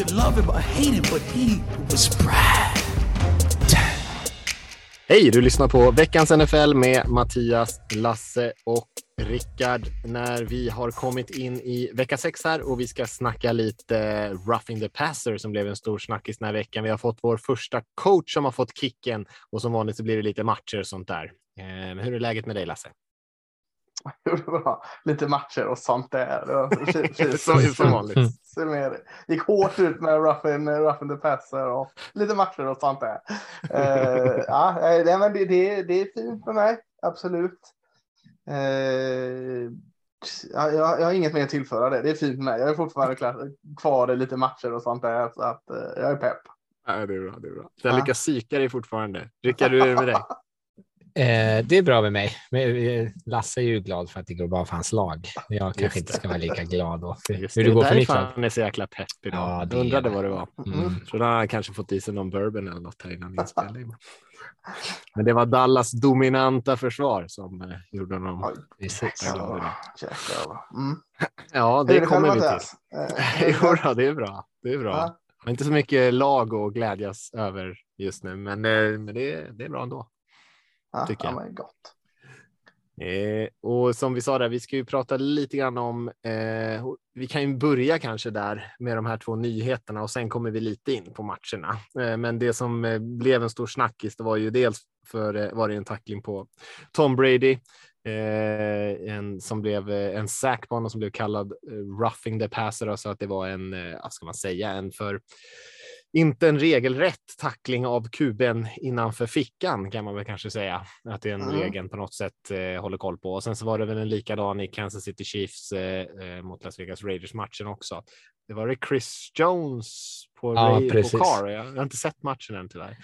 Could love him or hate him, but he was Brad. Hej, du lyssnar på veckans NFL med Mattias, Lasse och Rickard. När vi har kommit in i vecka sex här och vi ska snacka lite roughing the passer som blev en stor snackis den här veckan. Vi har fått vår första coach som har fått kicken och som vanligt så blir det lite matcher och sånt där. Eh, hur är läget med dig Lasse? Bra. Lite matcher och sånt där. Som, vanligt. Gick hårt ut med roughen, roughen the passer och lite matcher och sånt där. Eh, ja, nej, men det, det, det är fint för mig, absolut. Uh, jag, jag har inget mer att tillföra det. Det är fint för mig. Jag är fortfarande klar, kvar i lite matcher och sånt där. Så att, eh, jag är pepp. Ja, det är bra. Det är bra. Jag Ja. lyckas psyka dig fortfarande. Rickard, hur är det med dig? Eh, det är bra med mig. Men eh, Lasse är ju glad för att det går bra för hans lag. Jag kanske inte det. ska vara lika glad då. Just hur det går för mitt lag. han är så jäkla pepp idag. Ja, det jag undrade är det. vad det var. Mm. Så då har han kanske fått i sig någon bourbon eller något här innan inspelning. Men det var Dallas dominanta försvar som eh, gjorde honom. Glad. Mm. Ja, det är kommer vi till. Eh, Jo, då, det är bra. Det är bra. Ja. Inte så mycket lag att glädjas över just nu, men, eh, men det, är- det är bra ändå. Ja, tycker ja, jag. men gott. Eh, och som vi sa där, vi ska ju prata lite grann om. Eh, vi kan ju börja kanske där med de här två nyheterna och sen kommer vi lite in på matcherna. Eh, men det som eh, blev en stor snackis, det var ju dels för eh, var det en tackling på Tom Brady. Eh, en som blev en sack på honom som blev kallad roughing the passer, alltså att det var en, vad ska man säga, en för inte en regelrätt tackling av kuben innanför fickan kan man väl kanske säga att det är en Mm. regeln på något sätt eh, håller koll på. Och sen så var det väl en likadan i Kansas City Chiefs eh, eh, mot Las Vegas Raiders matchen också. Det var det Chris Jones på, Ja, Ray, på. Carr. Jag har inte sett matchen än tyvärr.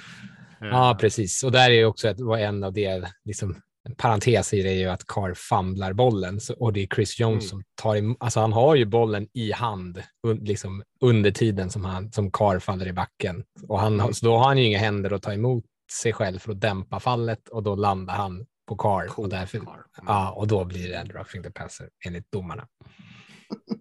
Eh, Ja, precis. Och där är också ett, var en av det, liksom, en parentes i det är ju att Carr famlar bollen och det är Chris Jones Mm. som tar emot, alltså han har ju bollen i hand liksom, under tiden som, han, som Carr faller i backen. Och han, har- så då har han ju inga händer att ta emot sig själv för att dämpa fallet och då landar han på Carr. Cool Och, därför, Carr. Mm. ja, och då blir det en roughing the passer enligt domarna.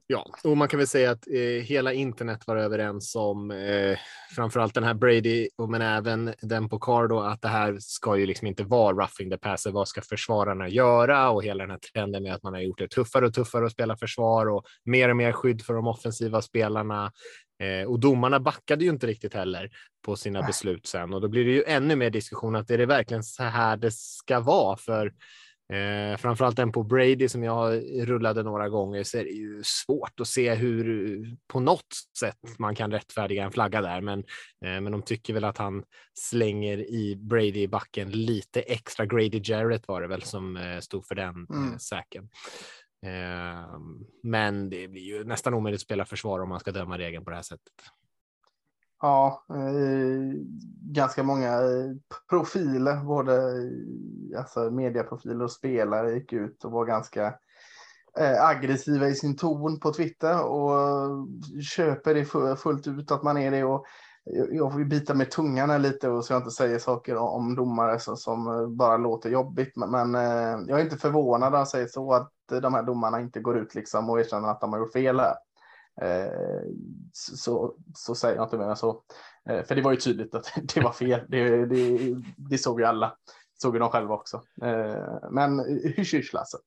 Ja, och man kan väl säga att eh, hela internet var överens om eh, framförallt den här Brady, och men även den på Carr då, att det här ska ju liksom inte vara roughing the passer. Vad ska försvararna göra? Och hela den här trenden med att man har gjort det tuffare och tuffare att spela försvar och mer och mer skydd för de offensiva spelarna. Eh, och domarna backade ju inte riktigt heller på sina beslut sen och då blir det ju ännu mer diskussion att är det verkligen så här det ska vara? För Eh, framförallt den på Brady som jag rullade några gånger så är det ju svårt att se hur på något sätt man kan rättfärdiga en flagga där. Men, eh, men de tycker väl att han slänger i Brady i backen lite extra. Grady Jarrett var det väl som eh, stod för den Mm. eh, säken. Eh, men det blir ju nästan omöjligt att spela försvar om man ska döma regeln på det här sättet. Ja, eh, ganska många eh, profiler, både alltså medieprofiler och spelare gick ut och var ganska eh, aggressiva i sin ton på Twitter och köper det fullt ut att man är det. Och jag- får ju bita med tungan här lite och så jag inte säger saker om domare som, som bara låter jobbigt. Men, men eh, jag är inte förvånad när jag säger så att de här domarna inte går ut liksom och erkänner att de har gjort fel här. Eh, så, så, säger jag inte mer än så. Eh, för det var ju tydligt att det var fel. Det, det, det såg ju alla. Såg ju de själva också. Eh, men hysch hysch Lasse.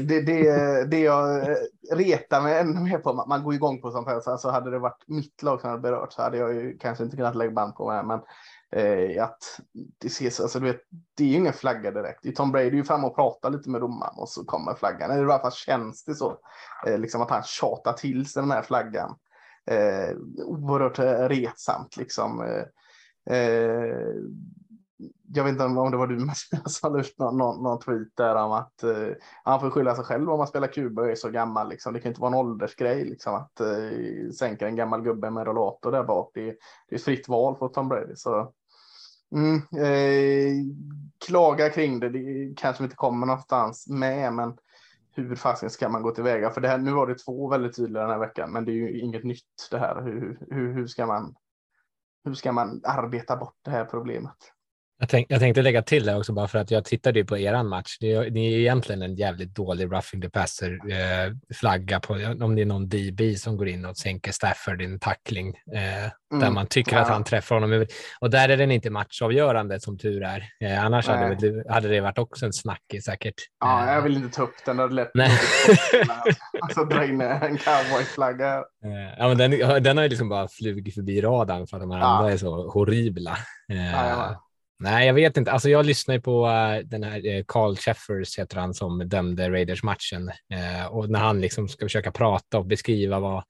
Det, det, det jag eh, retar mig ännu mer på, man, går igång på sånt här, så alltså hade det varit mitt lag som hade berört så hade jag ju kanske inte kunnat lägga band på mig. Men att det ses, alltså du vet, det är ju ingen flagga direkt. Tom Brady är ju fram och pratar lite med domaren och så kommer flaggan. Eller i alla fall känns det så. Liksom att han tjatar till sig den här flaggan. Eh, oerhört eh, retsamt liksom. Eh, eh, jag vet inte om det var du som la ut någon, någon, någon, tweet där om att eh, han får skylla sig själv om man spelar Kuba och är så gammal. Liksom. Det kan inte vara en åldersgrej liksom, att eh, sänka en gammal gubbe med rollator där bak. Det, det är ett fritt val för Tom Brady. Så, mm, eh, klaga kring det, det kanske inte kommer någonstans med, men hur fasen ska man gå tillväga? För det här, nu var det två väldigt tydliga den här veckan, men det är ju inget nytt det här. Hur, hur, hur, ska, man, hur ska man arbeta bort det här problemet? Jag, tänk, jag, tänkte lägga till det också bara för att jag tittade på eran match. Det är, det är egentligen en jävligt dålig roughing the passer eh, flagga på om det är någon DB som går in och sänker Stafford i en tackling eh, mm. där man tycker ja. att han träffar honom. Och där är den inte matchavgörande som tur är. Eh, annars hade det, hade det varit också en snackis säkert. Ja, jag eh, vill inte ta upp den. Det hade lätt alltså dra in en cowboyflagga. Eh, ja, men den, den har ju liksom bara flugit förbi radarn för att de här ja. andra är så horribla. Ja, Nej, jag vet inte. Alltså, jag lyssnar ju på uh, den här uh, Carl Sheffers heter han som dömde Raiders-matchen uh, och när han liksom ska försöka prata och beskriva vad,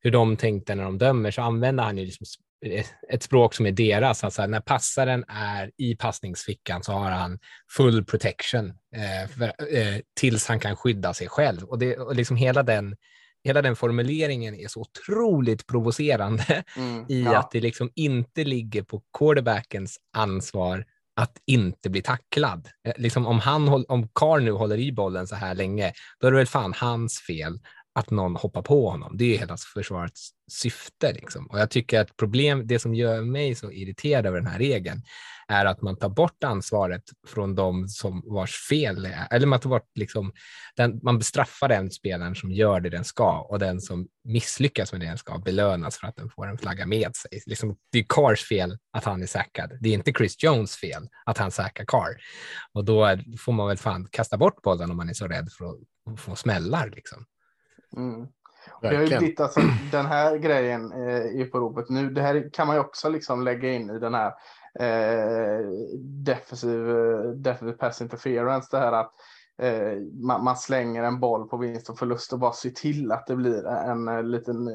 hur de tänkte när de dömer så använder han ju liksom ett språk som är deras. Alltså när passaren är i passningsfickan så har han full protection för, tills han kan skydda sig själv och, det, och liksom hela den hela den formuleringen är så otroligt provocerande mm, i ja. att det liksom inte ligger på quarterbackens ansvar att inte bli tacklad. Eh, liksom om, han, om Carr nu håller i bollen så här länge, då är det väl fan hans fel att någon hoppar på honom. Det är hela försvarets syfte. Liksom. Och jag tycker att problem, det som gör mig så irriterad över den här regeln är att man tar bort ansvaret från de som vars fel det är. Eller man tar bort liksom, den, man bestraffar den spelaren som gör det den ska och den som misslyckas med det den ska belönas för att den får en flagga med sig. Liksom, det är Cars fel att han är säkrad. Det är inte Chris Jones fel att han säkrar Car. Och då får man väl fan kasta bort bollen om man är så rädd för att få smällar. Liksom. Mm. Det har ju blivit alltså, den här grejen eh, i på ropet nu. Det här kan man ju också liksom lägga in i den här eh, defensiv, defensiv pass interference. Det här att eh, man, man, slänger en boll på vinst och förlust och bara ser till att det blir en, en liten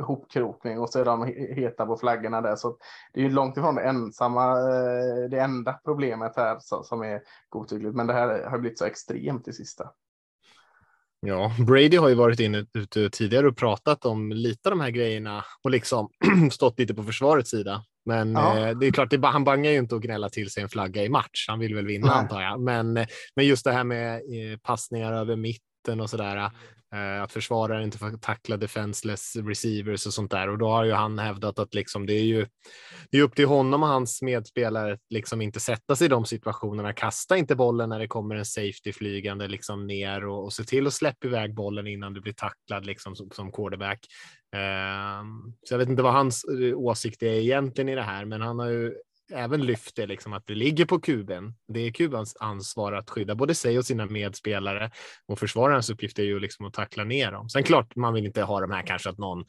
hopkrokning och så är de heta på flaggorna där. Så det är ju långt ifrån det ensamma, eh, det enda problemet här så, som är godtyckligt. Men det här har blivit så extremt i sista. Ja, Brady har ju varit inne ute tidigare och pratat om lite av de här grejerna och liksom stått lite på försvarets sida. Men ja. eh, det är klart, det, han bangar ju inte att gnälla till sig en flagga i match. Han vill väl vinna Nej. antar jag. Men, eh, men just det här med eh, passningar över mitten och sådär. Eh, att försvarare inte får tackla defenseless receivers och sånt där. Och då har ju han hävdat att liksom det är ju det är upp till honom och hans medspelare att liksom inte sätta sig i de situationerna. Kasta inte bollen när det kommer en safety flygande liksom ner och, och se till att släppa iväg bollen innan du blir tacklad liksom som, som quarterback. Ehm, så jag vet inte vad hans eh, åsikt är egentligen i det här, men han har ju även lyfter liksom att det ligger på kuben. Det är Kubans ansvar att skydda både sig och sina medspelare och försvararens uppgift är ju liksom att tackla ner dem. Sen klart, man vill inte ha de här kanske att någon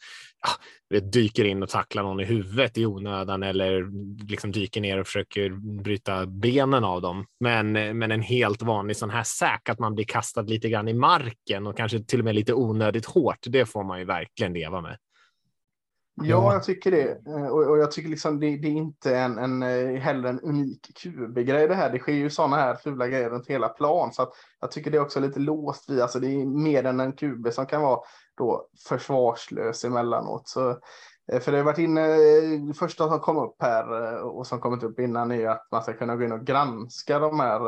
ja, dyker in och tacklar någon i huvudet i onödan eller liksom dyker ner och försöker bryta benen av dem. Men, men en helt vanlig sån här säk att man blir kastad lite grann i marken och kanske till och med lite onödigt hårt. Det får man ju verkligen leva med. Ja, jag tycker det. Eh, och, och jag tycker liksom det, det, är inte en, en, eh, heller en unik QB-grej det här. Det sker ju sådana här fula grejer runt hela plan. Så att jag tycker det är också lite låst vid, alltså det är mer än en QB som kan vara då försvarslös emellanåt. Så, eh, för det har varit inne, det första som kom upp här och som kommit upp innan är att man ska kunna gå in och granska de här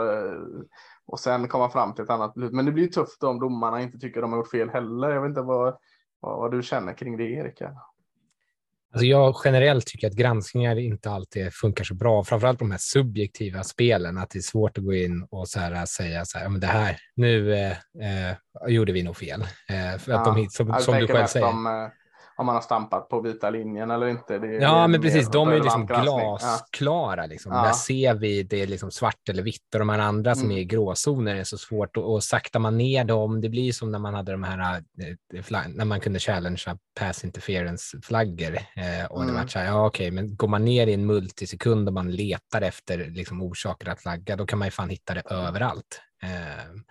och sen komma fram till ett annat beslut. Men det blir tufft om domarna inte tycker de har gjort fel heller. Jag vet inte vad, vad, vad du känner kring det, Erika? Alltså jag generellt tycker att granskningar inte alltid funkar så bra, framförallt de här subjektiva spelen, att det är svårt att gå in och så här, säga så här, men det här, nu eh, eh, gjorde vi nog fel. Eh, för att ja, de, som, som du själv säger. De, om man har stampat på vita linjen eller inte. Ja, men precis. De är liksom glasklara. Liksom. Ja. Där ser vi det är liksom svart eller vitt och de här andra som mm. är i gråzoner är så svårt och, och saktar man ner dem. Det blir som när man hade de här, eh, när man kunde challengea pass interference-flaggor eh, och mm. det var så här, ja okej, okay, men går man ner i en multisekund och man letar efter liksom, orsaker att flagga, då kan man ju fan hitta det överallt. Eh,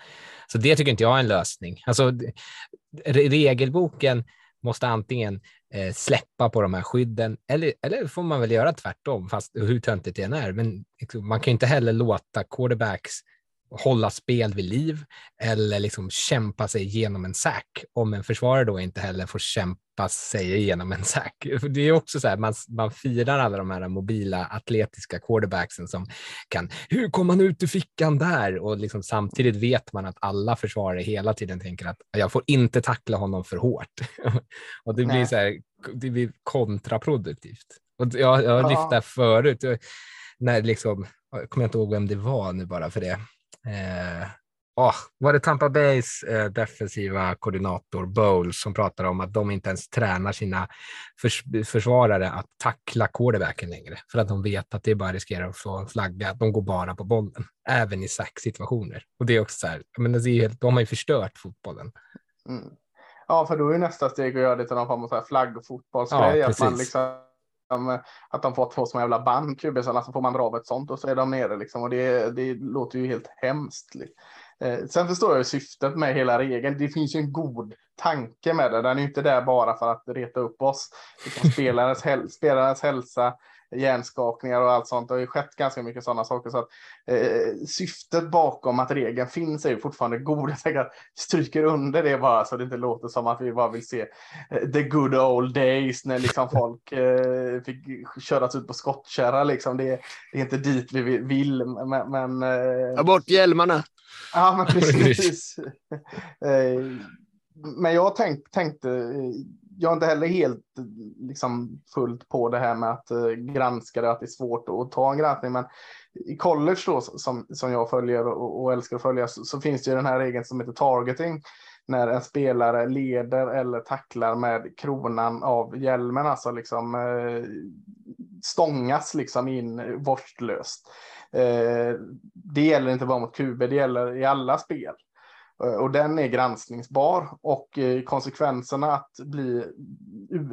så det tycker inte jag är en lösning. Alltså, regelboken måste antingen eh, släppa på de här skydden eller, eller får man väl göra tvärtom, fast hur töntigt det än är. Men liksom, man kan inte heller låta quarterbacks hålla spel vid liv eller liksom kämpa sig igenom en sack om en försvarare då inte heller får kämpa sig igenom en sack. Det är också så här, man, man firar alla de här mobila atletiska quarterbacksen som kan, hur kom han ut ur fickan där? Och liksom samtidigt vet man att alla försvarare hela tiden tänker att jag får inte tackla honom för hårt. och det blir, så här, det blir kontraproduktivt. Och jag, jag har lyft det här förut, när liksom, jag kommer inte ihåg vem det var nu bara för det, Eh, oh, var det Tampa Bays eh, defensiva koordinator Bowles som pratade om att de inte ens tränar sina förs försvarare att tackla quarterbacken längre för att de vet att det bara riskerar att få en flagga. De går bara på bollen, även i sack-situationer. Och det är också så här, men det är helt, de har ju förstört fotbollen. Mm. Ja, för då är nästa steg att göra det till någon form av flaggfotbollsgrej. Ja, att man liksom att de får två små jävla band, kubisarna, så får man dra av ett sånt och så är de nere liksom. Och det, det låter ju helt hemskt. Eh, sen förstår jag syftet med hela regeln. Det finns ju en god tanke med det. Den är ju inte där bara för att reta upp oss. Liksom spelarens, häl spelarens hälsa, hjärnskakningar och allt sånt. Det har ju skett ganska mycket sådana saker. Så att, eh, syftet bakom att regeln finns är ju fortfarande god. Jag tänker att stryker under det bara så det inte låter som att vi bara vill se eh, the good old days när liksom folk eh, fick köras ut på skottkärra. Liksom. Det, det, är inte dit vi vill. Men, men eh, Ta bort hjälmarna. Ja, men precis. Eh, men jag tänk, tänkte jag är inte heller helt liksom, fullt på det här med att eh, granska det, att det är svårt att ta en granskning. Men i college då, som, som jag följer och, och älskar att följa, så, så, finns det ju den här regeln som heter targeting. När en spelare leder eller tacklar med kronan av hjälmen, alltså liksom eh, stångas liksom in vårdslöst. Eh, det gäller inte bara mot QB, det gäller i alla spel. Eh, och den är granskningsbar och eh, konsekvenserna att bli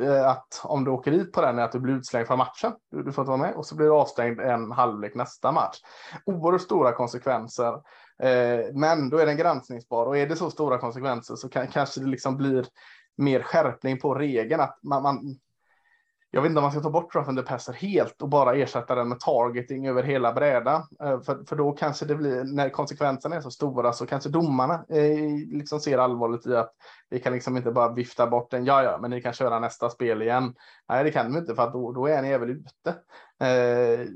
eh, att om du åker dit på den är att du blir utslängd från matchen. Du, du får inte vara med och så blir du avstängd en halvlek nästa match. Oerhört stora konsekvenser. Men då är den granskningsbar och är det så stora konsekvenser så kan, kanske det liksom blir mer skärpning på regeln att man, man jag vet inte om man ska ta bort rough the passer helt och bara ersätta den med targeting över hela brädan. Eh, för, för då kanske det blir, när konsekvenserna är så stora så kanske domarna eh, liksom ser allvarligt i att vi kan liksom inte bara vifta bort den. Ja, ja, men ni kan köra nästa spel igen. Nej, det kan de inte för att då, då är ni även ute. Eh,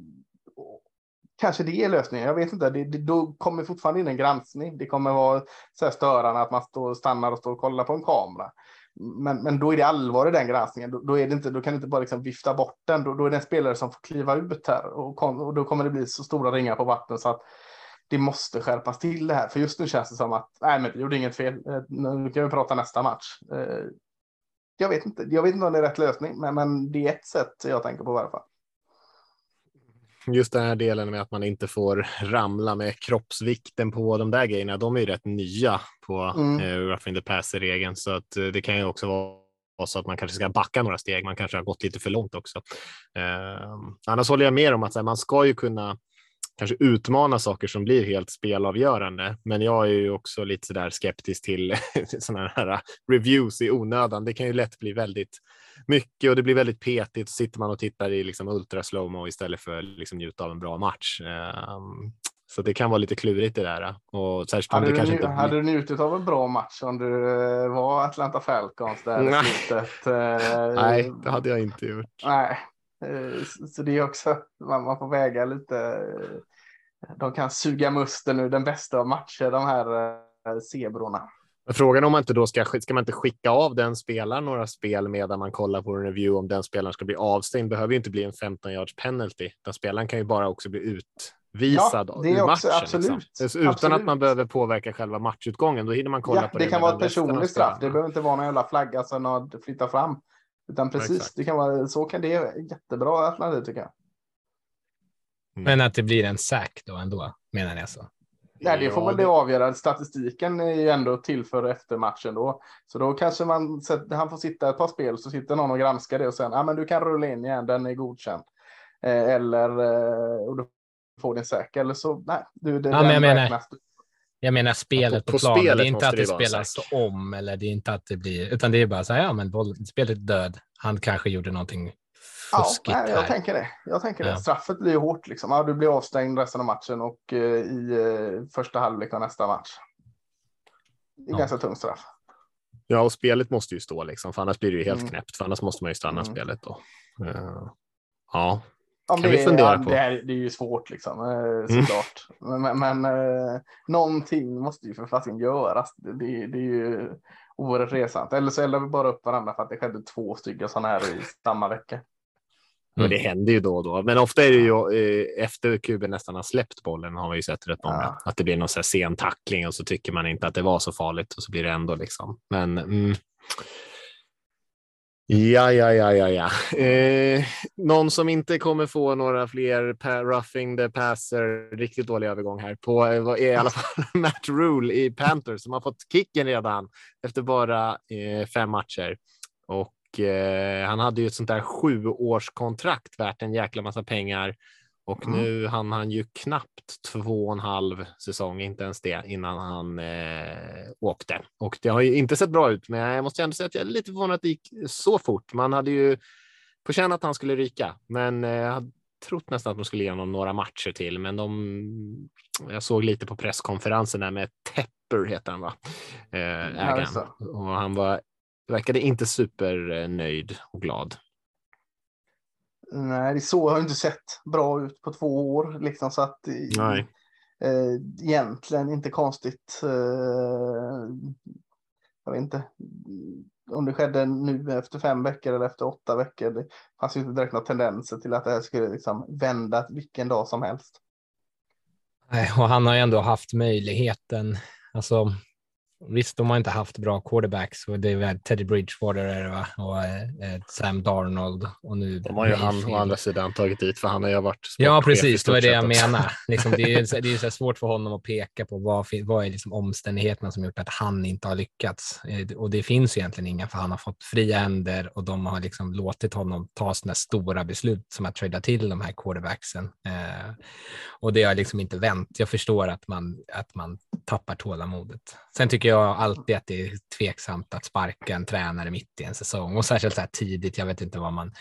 kanske det är lösningen. Jag vet inte. Det, det, då kommer fortfarande in en granskning. Det kommer vara så här störande att man står, stannar och står och kollar på en kamera. Men, men då är det allvar i den granskningen. Då, då, är det inte, då kan du inte bara liksom vifta bort den. Då, då är det en spelare som får kliva ut här och, kom, och då kommer det bli så stora ringar på vattnet så att det måste skärpas till det här. För just nu känns det som att nej, men vi gjorde inget fel. Eh, nu kan vi prata nästa match. Eh, jag vet inte. Jag vet inte om det är rätt lösning, men, men det är ett sätt jag tänker på i alla fall just den här delen med att man inte får ramla med kroppsvikten på de där grejerna, de är ju rätt nya på mm. eh, roughing the passer-regeln, så att eh, det kan ju också vara så att man kanske ska backa några steg. Man kanske har gått lite för långt också. Eh, annars håller jag med om att här, man ska ju kunna kanske utmana saker som blir helt spelavgörande. Men jag är ju också lite så där skeptisk till sådana här reviews i onödan. Det kan ju lätt bli väldigt mycket och det blir väldigt petigt. Så sitter man och tittar i liksom ultra slowmo istället för liksom njuta av en bra match. Um, så det kan vara lite klurigt det där. Och särskilt hade, det du, kanske inte... hade du njutit av en bra match om du eh, var Atlanta Falcons där i slutet? Eh, Nej, det hade jag inte gjort. Nej, så det är också, man, man får väga lite. De kan suga musten ur den bästa av matcher, de här zebrorna. Frågan om man inte då ska, ska man inte skicka av den spelaren några spel medan man kollar på en review om den spelaren ska bli avstängd behöver ju inte bli en 15 yards penalty. Den spelaren kan ju bara också bli utvisad ja, är ur matchen. Liksom. Absolut, liksom. Utan absolut. att man behöver påverka själva matchutgången. Då hinner man kolla ja, på det. Det kan vara ett personligt straff. Det behöver inte vara någon jävla flagga som flyttar fram. Utan precis, ja, det kan vara så kan det vara jättebra alternativ tycker jag. Mm. Men att det blir en sack då ändå menar ni alltså? Nej, det får väl det avgöra. Statistiken är ju ändå till för efter matchen då. Så då kanske man, han får sitta ett par spel så sitter någon och granskar det och sen, ja men du kan rulla in igen, den är godkänd. Eh, eller, eh, och du får din säker. Eller så, nej. Du, det, ja, men jag menar, Jag menar spelet på- på, planen. spelet Det är inte att det spelas om eller det är inte att det blir, utan det är bara så här, ja men boll, spelet är död. Han kanske gjorde någonting Ja, fuskigt nej, jag här. tänker det. Jag tänker Ja. det. Straffet blir ju hårt liksom. Ja, du blir avstängd resten av matchen och eh, i eh, första halvlek av nästa match. Det är Ja. ganska tungt straff. Ja, och spelet måste ju stå liksom, för annars blir det ju helt Mm. knäppt. För annars måste man ju stanna Mm. spelet då. Eh, ja, Ja, Kan det, vi fundera ja, på. Det, är, det är ju svårt liksom, eh, Mm. såklart. Men, men, men eh, någonting måste ju för fasiken göras. Det, det, det är ju oerhört resant. Eller så eldar vi bara upp varandra för att det skedde två stycken sådana här i samma vecka. men Mm. det händer ju då och då. Men ofta är det ju eh, efter kuben nästan har släppt bollen har vi ju sett rätt många. Ja. Att det blir någon så här sen tackling och så tycker man inte att det var så farligt och så blir det ändå liksom. Men mm. Ja, ja, ja, ja, ja. Eh, någon som inte kommer få några fler roughing the passer, riktigt dålig övergång här, på eh, är i alla fall Matt Rule i Panthers som har fått kicken redan efter bara eh, fem matcher. Och eh, han hade ju ett sånt där sjuårskontrakt värt en jäkla massa pengar. Och Mm. nu hann han ju knappt två och en halv säsong, inte ens det, innan han eh, åkte. Och det har ju inte sett bra ut, men jag måste ändå säga att jag är lite förvånad att det gick så fort. Man hade ju på känn att han skulle ryka, men eh, jag hade trott nästan att de skulle ge honom några matcher till. Men de, jag såg lite på presskonferensen där med Tepper heter han va? Eh, ägaren. Och han var, verkade inte supernöjd och glad. Nej, det så har ju inte sett bra ut på två år. Liksom, så att, Nej. Eh, egentligen inte konstigt. Eh, jag vet inte om det skedde nu efter fem veckor eller efter åtta veckor. Det fanns ju inte direkt några tendenser till att det här skulle liksom vända vilken dag som helst. Nej, Och han har ju ändå haft möjligheten. Alltså, visst, de har inte haft bra quarterbacks och det är väl Teddy Bridgewater är det, va? och eh, Sam Darnold och nu. De har ju han å andra sidan tagit dit, för han har ju varit Ja, precis. Det var det jag menar. Liksom, det är det är så svårt för honom att peka på vad, vad är liksom omständigheterna som gjort att han inte har lyckats. Eh, Och det finns ju egentligen inga, för han har fått fria händer och de har liksom låtit honom ta sådana stora beslut som att trada till de här quarterbacksen. Eh, och det har liksom inte vänt. Jag förstår att man, att man tappar tålamodet. Sen tycker jag jag alltid att det är tveksamt att sparka en tränare mitt i en säsong och särskilt så här tidigt. Jag vet inte vad man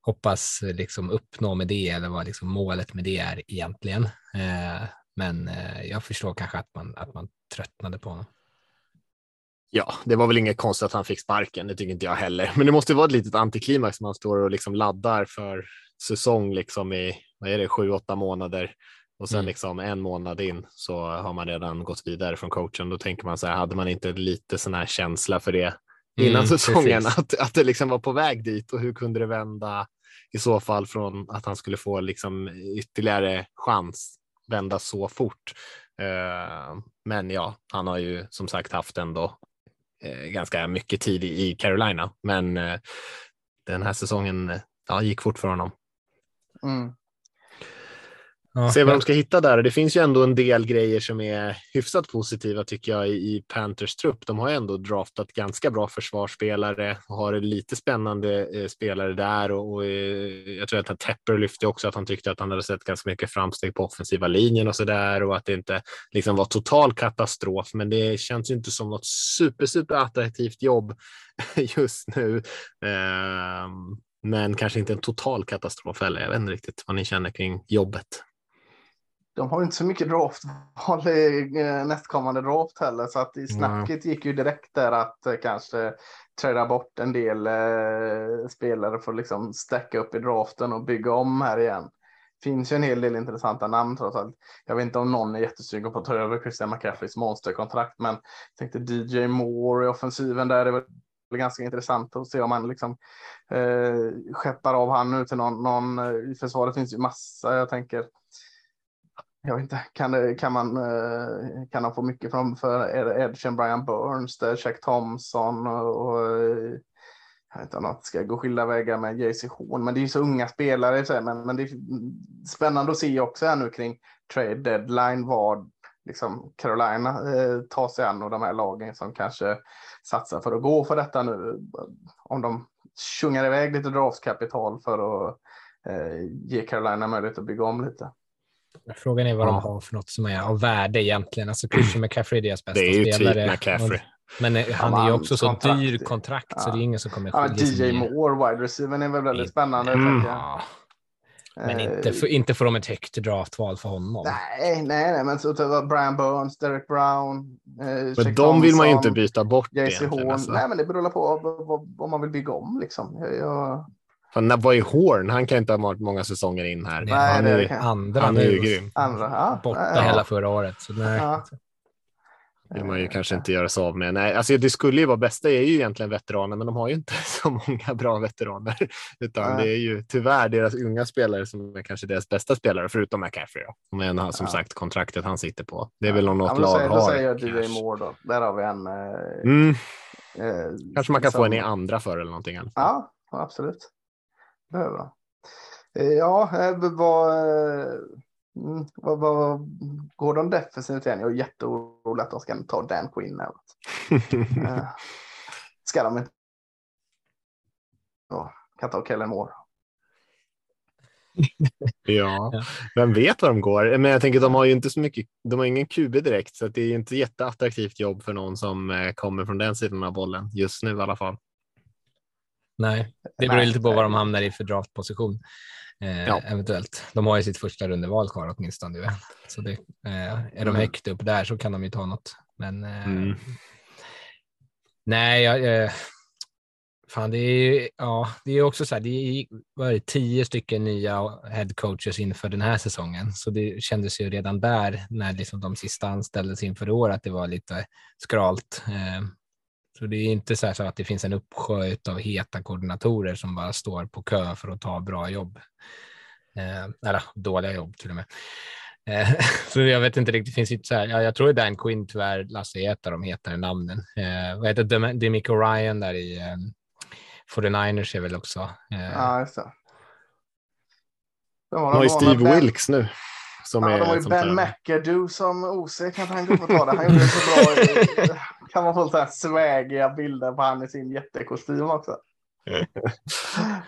hoppas liksom uppnå med det eller vad liksom målet med det är egentligen. Eh, men eh, jag förstår kanske att man, att man tröttnade på honom. Ja, det var väl inget konstigt att han fick sparken. Det tycker inte jag heller. Men det måste vara ett litet antiklimax när man står och liksom laddar för säsong liksom i vad är det, sju, åtta månader och sen Mm. liksom en månad in så har man redan gått vidare från coachen. Då tänker man så här, hade man inte lite sån här känsla för det innan Mm, säsongen precis. att, att det liksom var på väg dit och hur kunde det vända i så fall från att han skulle få liksom ytterligare chans vända så fort. Eh, men ja, han har ju som sagt haft ändå eh, ganska mycket tid i, Carolina, men eh, den här säsongen ja, gick fort för honom. Mm. Ja, Se vad de ska hitta där. Det finns ju ändå en del grejer som är hyfsat positiva tycker jag i, Panthers trupp. De har ju ändå draftat ganska bra försvarsspelare och har lite spännande eh, spelare där och, och eh, jag tror att Tepper lyfte också att han tyckte att han hade sett ganska mycket framsteg på offensiva linjen och så där och att det inte liksom var total katastrof. Men det känns ju inte som något super, super attraktivt jobb just nu. Ehm, men kanske inte en total katastrof heller. Jag vet inte riktigt vad ni känner kring jobbet. De har inte så mycket draftval i eh, nästkommande draft heller, så att i snacket gick ju direkt där att eh, kanske träda bort en del eh, spelare för att liksom stacka upp i draften och bygga om här igen. Finns ju en hel del intressanta namn trots allt. Jag vet inte om någon är jättesugen på att ta över Christian McCaffreys monsterkontrakt, men jag tänkte DJ Moore i offensiven där är väl ganska intressant att se om man liksom eh, skeppar av han nu till någon, någon eh, i försvaret finns ju massa. Jag tänker jag vet inte, kan, kan man eh, kan han få mycket från för Edgen Brian Burns, där Jack Thompson och, och eh, jag vet inte om något ska gå skilda vägar med JC Horn, men det är ju så unga spelare. Så här, men, men det är spännande att se också här nu kring trade deadline vad liksom Carolina eh, tar sig an och de här lagen som kanske satsar för att gå för detta nu. Om de tjungar iväg lite draftkapital för att eh, ge Carolina möjlighet att bygga om lite. Frågan är vad Ja. de har för något som är av värde egentligen. Alltså Christian McCaffrey är deras bästa Det är ju typ spelare. McCaffrey. Men eh, han Ja, är ju också så kontrakt- dyr kontrakt så Ja. det är ingen som kommer Ja, skilja sig DJ. Moore, wide receiver, är väl väldigt Mm. spännande. Mm. Ja, men Eh, inte, för, inte får de ett högt draftval för honom. Nej, nej, nej, men så var Brian Burns, Derek Brown. Eh, Men de vill man ju inte byta bort JC. Horn. Alltså. Nej, men det beror på vad, vad, vad man vill bygga om liksom. Jag, jag, Fan, vad är Horn? Han kan inte ha varit många säsonger in här. Nej, han, det är, det Andra han är ju nu, grym. andra, ja. borta ja, hela förra året. Så nej. Ja. vill man ju kanske inte göra sig av med. Nej, alltså det skulle ju vara bästa är ju egentligen veteraner, men de har ju inte så många bra veteraner, utan Nej. det är ju tyvärr deras unga spelare som är kanske deras bästa spelare, förutom McCaffrey. Då. Men han, som Ja. sagt, kontraktet han sitter på. Det är väl om något ja, lag säger, har. Då säger jag DJ. Moore då. Där har vi en. Eh, Mm, eh, kanske man kan få som- en i andra för eller någonting. Ja, absolut. Behöver man. Eh, Ja, eh, vad, eh, mm, vad, vad går de defensivt igen? Jag är jätteorolig att de ska ta Dan Quinn. Ska de inte? Ja, kan ta Kellen Moore. Ja, Ja. vem vet var de går? Men jag tänker de har ju inte så mycket. De har ingen QB direkt, så att det är ju inte jätteattraktivt jobb för någon som kommer från den sidan av bollen just nu i alla fall. Nej, det beror Nej, lite på vad de hamnar i för draftposition. Eh, Ja. Eventuellt. De har ju sitt första rundeval kvar åtminstone. Så det, eh, är de Mm. högt upp där så kan de ju ta något. Men eh, Mm. nej, jag, eh, fan det är ju ja, det är också så här. Det är, det, tio stycken nya head coaches inför den här säsongen, så det kändes ju redan där när liksom de sista anställdes inför år att det var lite skralt. Så det är inte så, här så att det finns en uppsjö av heta koordinatorer som bara står på kö för att ta bra jobb. Eh, eller dåliga jobb till och med. Eh, så jag vet inte riktigt, det finns inte så här, ja, jag tror Dan Quinn tyvärr, Lasse är ett av de hetare namnen. Eh, vad heter Dem- Demico Ryan där i eh, 49ers är väl också. Eh, Ja, just det. De De har ju Steve ben, Wilks nu. Som Ja, är de har ju Ben McAdoo som OC. Kan inte han gå upp och ta det? Han gjorde det så bra. i- Kan man få så här svägiga bilder på han i sin jättekostym också.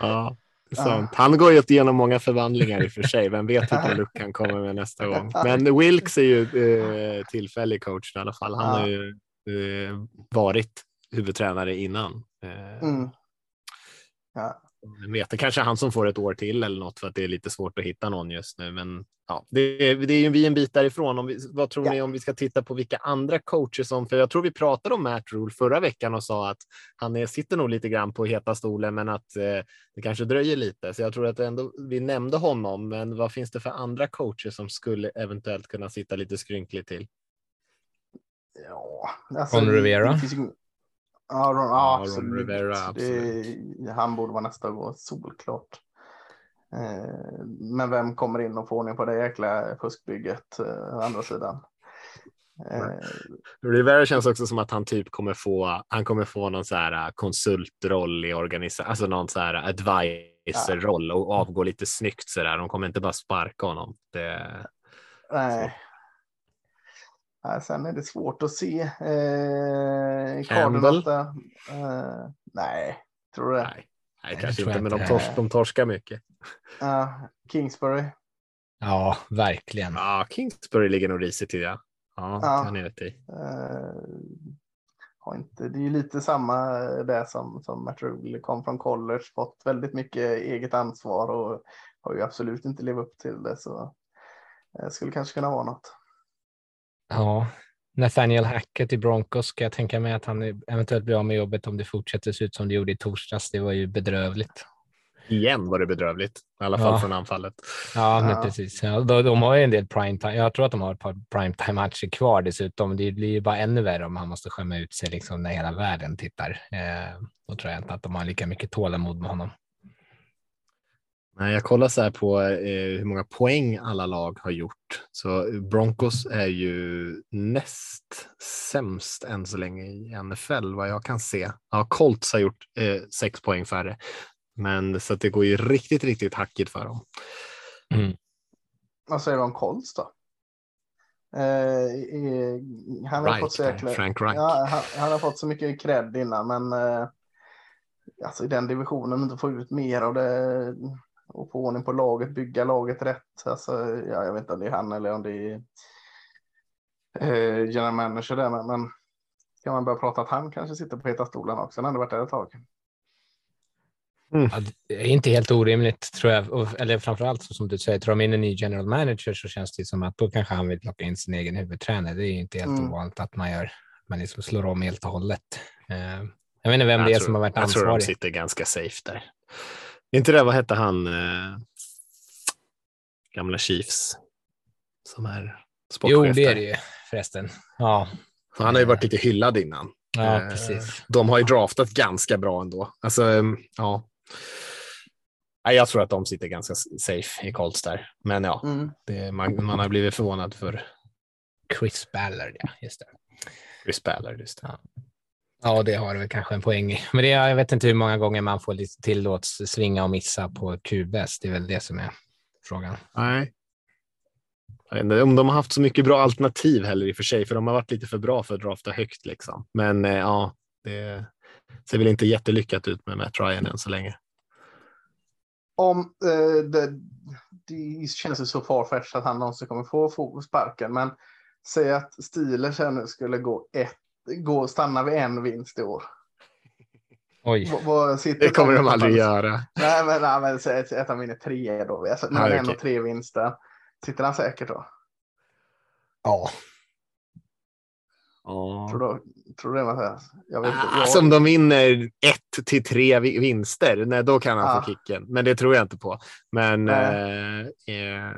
Ja, sant. Han går ju igenom många förvandlingar i och för sig. Vem vet vilken look han kommer med nästa gång. Men Wilks är ju eh, tillfällig coach i alla fall. Han Ja. har ju eh, varit huvudtränare innan. Eh, Mm. Ja. Vem vet, det kanske är han som får ett år till eller något för att det är lite svårt att hitta någon just nu. Men ja, det är, det är ju vi en bit därifrån. Om vi, vad tror Ja. ni om vi ska titta på vilka andra coacher som, för jag tror vi pratade om Matt Rule förra veckan och sa att han är, sitter nog lite grann på heta stolen, men att eh, det kanske dröjer lite. Så jag tror att ändå vi nämnde honom, men vad finns det för andra coacher som skulle eventuellt kunna sitta lite skrynkligt till? Ja, alltså, Ron Rivera? Det finns ju- Ja, Ron, ja, Ja, Ron absolut. Rivera, Det, han borde vara nästa gå, solklart. Eh, men vem kommer in och får ordning på det jäkla fuskbygget eh, å andra sidan? Eh, Rivera känns också som att han typ kommer få, han kommer få någon så här äh, konsultroll i organisation, alltså någon så här advisor-roll och avgå lite snyggt så där. De kommer inte bara sparka honom. Det, nej. Nej, sen är det svårt att se. Eh, Campbell? Eh, nej, tror du det? nej, nej, kanske inte, men de, tors, de torskar mycket. Ja, Kingsbury. ja, verkligen. Ja, Kingsbury ligger nog risigt till, ja. Ja, Ja. han är rätt i. Eh, har inte, det är ju lite samma där som, som Matt Rule kom från college, fått väldigt mycket eget ansvar och har ju absolut inte levt upp till det. Så det skulle kanske kunna vara något. Ja, Nathaniel Hackett i Broncos ska jag tänka mig att han eventuellt blir av med jobbet om det fortsätter se ut som det gjorde i torsdags. Det var ju bedrövligt. Igen var det bedrövligt, i alla fall Ja. från anfallet. Ja, men Ja. precis. Ja, de, de har ju en del primetime. Jag tror att de har ett par primetime-matcher kvar dessutom. Det blir ju bara ännu värre om han måste skämma ut sig liksom när hela världen tittar. Eh, då tror jag inte att de har lika mycket tålamod med honom. Nej, jag kollar så här på eh, hur många poäng alla lag har gjort. Så Broncos är ju näst sämst än så länge i NFL vad jag kan se. Ja, Colts har gjort eh, sex poäng färre, men så att det går ju riktigt, riktigt hackigt för dem. Vad säger du om Colts då? Eh, eh, han har fått så Reich, jäkla... Ja, han, han har fått så mycket cred innan, men eh, alltså i den divisionen inte få ut mer av det. Och få ordning på laget, bygga laget rätt. Alltså, ja, jag vet inte om det är han eller om det är eh, general manager där, men, men kan man börja prata att han kanske sitter på heta stolen också. Han hade varit där ett tag. Ja, det är inte helt orimligt tror jag. Och, eller framförallt så som du säger, tar de in en ny general manager så känns det som att då kanske han vill plocka in sin egen huvudtränare. Det är inte helt Mm. ovanligt att man gör. Man liksom slår om helt och hållet. Eh, jag vet inte vem det är Jag som tror- har varit Jag tror de ansvarig. sitter ganska safe där. Inte det, vad hette han? Eh, gamla Chiefs som är sportchef. Jo, det är det ju förresten. Ja, Han har ju varit lite hyllad innan. ja Eh, precis. De har ju draftat ganska bra ändå. Alltså, ehm, ja. Nej, Jag tror att de sitter ganska safe i Colts där. Men ja, Mm. det, man, man har blivit förvånad för Chris Ballard, ja, just det. Chris Ballard. Just det. Ja, det har du väl kanske en poäng i. Men det, jag vet inte hur många gånger man får lite tillåts svinga och missa på QBS. Det är väl det som är frågan. Nej. Inte om de har haft så mycket bra alternativ heller i och för sig, för de har varit lite för bra för att drafta högt. Liksom. Men eh, ja, det ser väl inte jättelyckat ut med Matt Ryan än så länge. Om eh, det, det känns ju så farfetched att han någonsin kommer få, få sparken, men säg att Steelers här nu skulle gå ett, gå, stanna vid en vinst i år. Oj, Vad- vad sitter Det kommer de aldrig göra. Nej, men, nej, men säg att, att han vinner tre då. Alltså, men Ja, ändå okej. tre vinster. Sitter han säkert då? ja. Tror du, tror du det Mattias? Jag vet inte. Jag, Alltså om de vinner ett till tre vi- vinster, nej, då kan han Ja. få kicken. Men det tror jag inte på. Men eh, eh,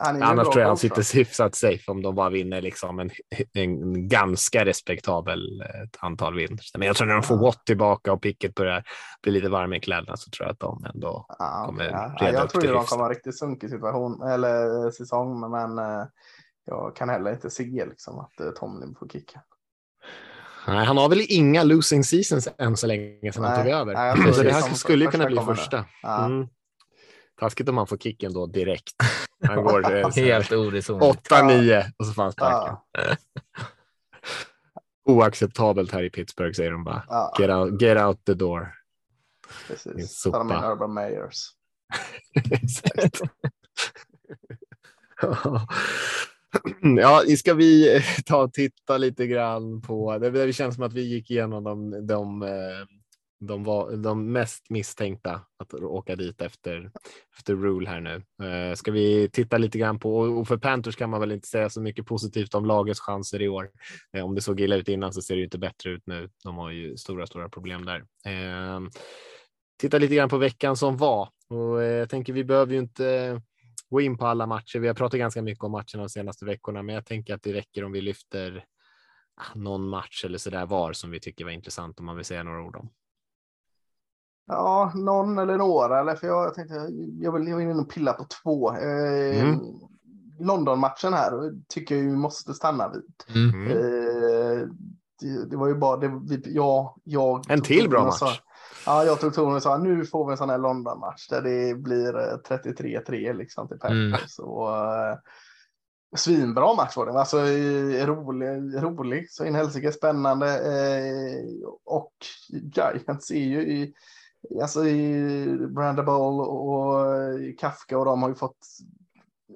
annars tror jag han sitter hyfsat safe om de bara vinner liksom en, en ganska respektabel eh, antal vinster. Men jag tror när de får. Watt tillbaka och Pickett börjar bli lite varma i kläderna så tror jag att de ändå Ja, kommer okej. ja. reda ja, Jag upp tror det de kommer ha en riktigt sunkig situation eller eh, säsong, men, men eh, jag kan heller inte se liksom att eh, Tomlin får kicka. Nej, han har väl inga losing seasons än så länge sedan han tog över. nej, så det är här skulle ju kunna bli första. Ja. Mm. Taskigt om han får kicken då direkt. Han går eh, Helt oresonligt. 8-9 och så får han sparken. Ja, Oacceptabelt här i Pittsburgh säger de bara. ja, Get out, get out the door. Precis. sopa. De in Urban Meyers. Exakt. Ja, ska vi eh, ta och titta lite grann på det? Det känns som att vi gick igenom de, de, eh, de, var, de mest misstänkta att åka dit efter, efter Rule här nu. Eh, ska vi titta lite grann på, och för Panthers kan man väl inte säga så mycket positivt om lagets chanser i år. Om det såg illa ut innan så ser det ju inte bättre ut nu. De har ju stora, stora problem där. Titta lite grann på veckan som var och jag tänker vi behöver ju inte gå in på alla matcher. Vi har pratat ganska mycket om matcherna de senaste veckorna, men jag tänker att det räcker om vi lyfter ah, någon match eller så där var som vi tycker var intressant om man vill säga några ord om. Ja, någon eller några. Eller för jag, jag tänkte, jag vill, jag vill in och pilla på två. Eh, Mm. London-matchen här tycker jag vi måste stanna vid. Mm. Mm. Eh, det, det var ju bara, det, vi, jag, jag En till bra match. Sa, ja, jag tog tonen och sa nu får vi en sån här London-match där det blir eh, 33-3 liksom till Mm. Panthers. Och, eh, svinbra match var det. Alltså eh, rolig, rolig så in helsike spännande. Eh, och Giants är ju i, alltså i Branda Bowl och eh, Kafka och de har ju fått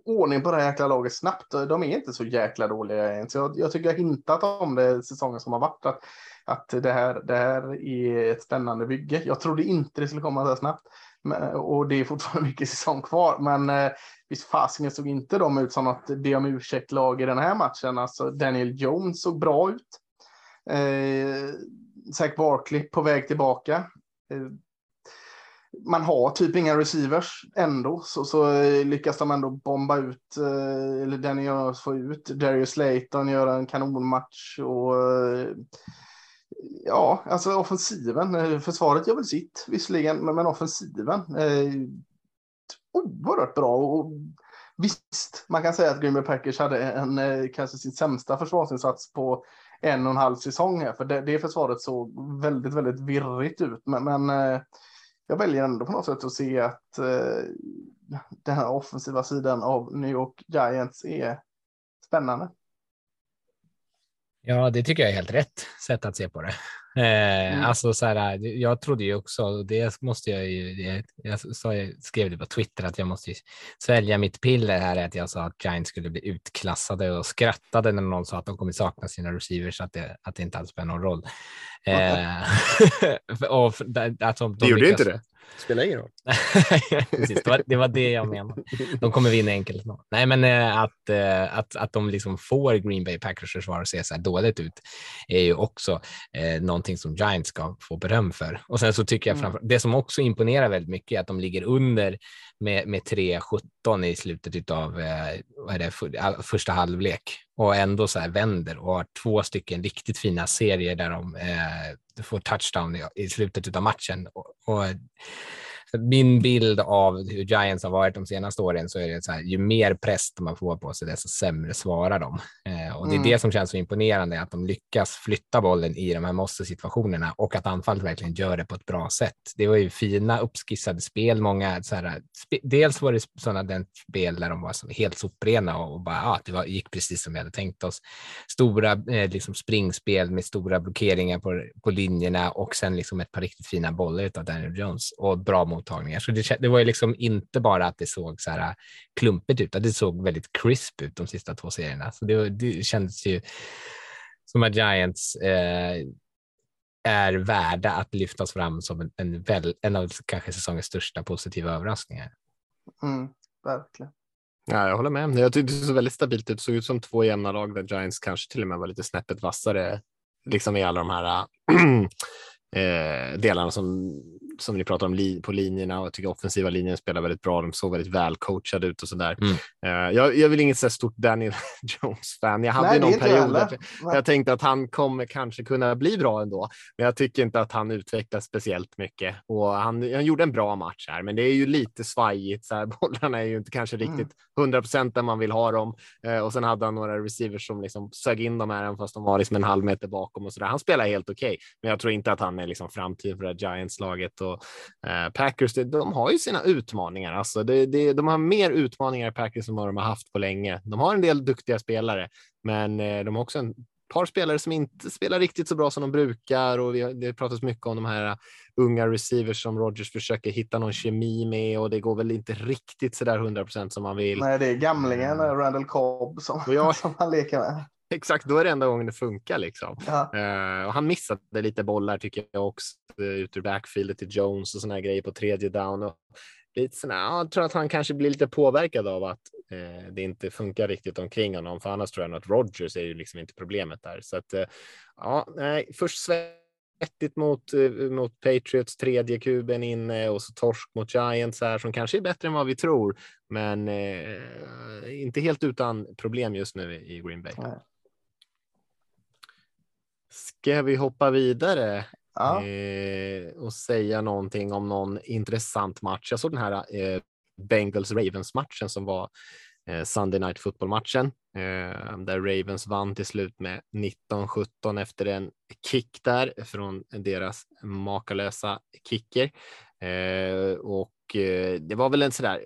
ordning på det här jäkla laget snabbt. De är inte så jäkla dåliga än. Så jag, jag tycker jag hintat om det säsongen som har varit. Att, att det, här, det här är ett spännande bygge. Jag trodde inte det skulle komma så här snabbt. Men, och det är fortfarande mycket säsong kvar. Men eh, visst fasiken såg inte de ut som att be om ursäkt lag i den här matchen. Alltså Daniel Jones såg bra ut. Eh, Zach Barkley på väg tillbaka. Eh, man har typ inga receivers ändå, så, så eh, lyckas de ändå bomba ut, eh, eller Daniel Jones få ut. Darius Slayton gör en kanonmatch och eh, ja, alltså offensiven, eh, försvaret gör väl sitt visserligen, men, offensiven eh, oerhört bra. Och, visst, man kan säga att Green Bay Packers hade en, eh, kanske sin sämsta försvarsinsats på en och en halv säsong här, för det, det försvaret såg väldigt, väldigt virrigt ut. Men, men eh, jag väljer ändå på något sätt att se att eh, den här offensiva sidan av New York Giants är spännande. Ja, det tycker jag är helt rätt sätt att se på det. Eh, Mm. Alltså så här, jag trodde ju också, det måste jag ju, det, jag sa, jag skrev det på Twitter att jag måste svälja mitt piller här, att jag sa att Giants skulle bli utklassade och skrattade när någon sa att de kommer sakna sina receivers, att det, att det inte alls spelar någon roll. Eh, och, alltså, de Det gjorde lyckas- inte det. Spelar ingen roll. Precis, det, var, det var det jag menade. De kommer vinna enkelt. Nej, men eh, att, eh, att, att de liksom får Green Bay Packers försvar att se så här dåligt ut är ju också eh, någonting som Giants ska få beröm för. Och sen så tycker jag Mm. framför, det som också imponerar väldigt mycket är att de ligger under med, med 3-17 i slutet av eh, vad är det, för, första halvlek och ändå så här vänder och har två stycken riktigt fina serier där de eh, får touchdown i, i slutet av matchen. Och, och min bild av hur Giants har varit de senaste åren så är det så här, ju mer press har fått på sig, desto sämre svarar de. Eh, och det är Mm. det som känns så imponerande, att de lyckas flytta bollen i de här måste-situationerna och att anfallet verkligen gör det på ett bra sätt. Det var ju fina uppskissade spel, många så här, dels var det sådana den spel där de var så helt soprena och, och bara, ah, det var, gick precis som vi hade tänkt oss. Stora eh, liksom springspel med stora blockeringar på, på linjerna och sen liksom ett par riktigt fina bollar av Daniel Jones och bra mottagningar. Så det, det var ju liksom inte bara att det såg så här klumpigt ut, utan det såg väldigt crisp ut de sista två serierna. Så det, det kändes ju som att Giants eh, är värda att lyftas fram som en, en, väl, en av kanske säsongens största positiva överraskningar. Mm, verkligen. Ja, jag håller med. Jag tyckte det såg väldigt stabilt ut. Det såg ut som två jämna lag där Giants kanske till och med var lite snäppet vassare liksom i alla de här eh, delarna som, som ni pratar om li, på linjerna och jag tycker offensiva linjen spelar väldigt bra. De såg väldigt välcoachade ut och så där. Mm. Eh, jag, jag vill inget så stort Daniel Jones-fan. Jag hade Nej, någon jag period där jag tänkte att han kommer kanske kunna bli bra ändå, men jag tycker inte att han utvecklas speciellt mycket och han, han gjorde en bra match här, men det är ju lite svajigt. Så här, bollarna är ju inte kanske Mm. riktigt 100 procent där man vill ha dem eh, och sen hade han några receivers som liksom sög in dem här, även fast de var liksom en halv meter bakom och så där. Han spelar helt okej, men jag tror inte att han är liksom framtiden för det här Giants laget och eh, Packers. Det, de har ju sina utmaningar, alltså det, det, de har mer utmaningar i Packers än vad de har haft på länge. De har en del duktiga spelare, men eh, de har också en par spelare som inte spelar riktigt så bra som de brukar och vi har, det pratas mycket om de här uh, unga receivers som Rogers försöker hitta någon kemi med och det går väl inte riktigt så där 100 procent som man vill. Nej, det är gamlingen eh, Randall Cobb som, jag- som han leker med. Exakt, då är det enda gången det funkar liksom. Ja. Eh, och han missade lite bollar tycker jag också uh, ut ur backfieldet till Jones och såna här grejer på tredje down. Och lite såna, ja, jag tror att han kanske blir lite påverkad av att eh, det inte funkar riktigt omkring honom, för annars tror jag att Rogers är ju liksom inte problemet där. Så att eh, ja, nej, först svettigt mot, eh, mot Patriots, tredje kuben inne och så torsk mot Giants här som kanske är bättre än vad vi tror, men eh, inte helt utan problem just nu i Green Bay. Ska vi hoppa vidare Ja. eh, och säga någonting om någon intressant match? Jag såg den här eh, Bengals Ravens matchen som var eh, Sunday Night Football matchen där Ravens vann till slut med 19-17 efter en kick där från deras makalösa kicker. Och det var väl en sådär,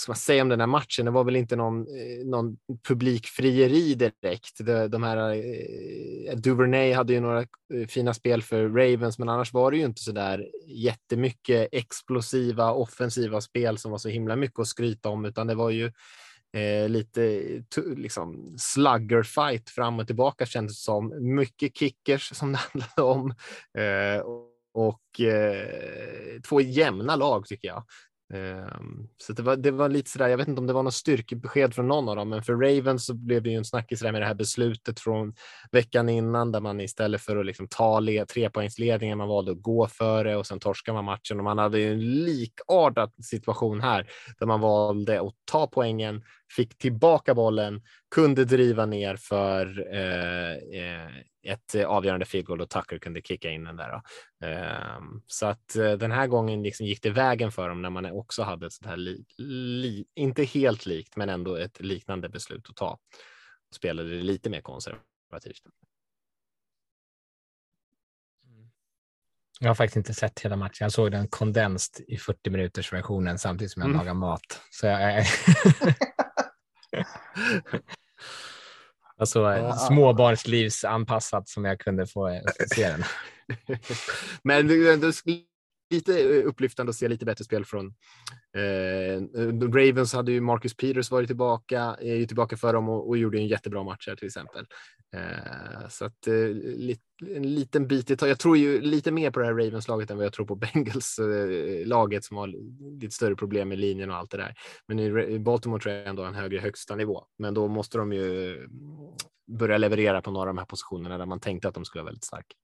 ska man säga om den här matchen? Det var väl inte någon, eh, någon publikfrieri direkt. De, de här, eh, Duvernay hade ju några eh, fina spel för Ravens, men annars var det ju inte så där jättemycket explosiva offensiva spel som var så himla mycket att skryta om, utan det var ju eh, lite liksom slugger fight fram och tillbaka kändes det som. Mycket kickers som det handlade om eh, och eh, två jämna lag tycker jag. Ehm, så det var, det var lite sådär, jag vet inte om det var något styrkebesked från någon av dem, men för Ravens så blev det ju en snackis med det här beslutet från veckan innan där man istället för att liksom ta trepoängsledningen, man valde att gå före och sen torskar man matchen. Och man hade ju en likartad situation här där man valde att ta poängen, fick tillbaka bollen, kunde driva ner för eh, eh ett eh, avgörande field goal och Tucker kunde kicka in den där. Ehm, så att eh, den här gången liksom gick det vägen för dem när man också hade ett sånt här, li, li, inte helt likt, men ändå ett liknande beslut att ta. Spelade det lite mer konservativt. Jag har faktiskt inte sett hela matchen. Jag såg den kondenst i 40 minuters versionen samtidigt som jag Mm. lagar mat. Så jag, Alltså Ja. småbarnslivsanpassat som jag kunde få eh, se den. Men är ändå lite eh, upplyftande att se lite bättre spel från eh, eh, Ravens hade ju Marcus Peters varit tillbaka, är ju tillbaka för dem och, och gjorde en jättebra match här till exempel. Eh, så att eh, lit, en liten bit i taget. Jag tror ju lite mer på det här Ravens-laget än vad jag tror på Bengals-laget som har lite större problem med linjen och allt det där. Men i i Baltimore tror jag ändå en högre högsta nivå, men då måste de ju mm, börja leverera på några av de här positionerna där man tänkte att de skulle vara väldigt starka.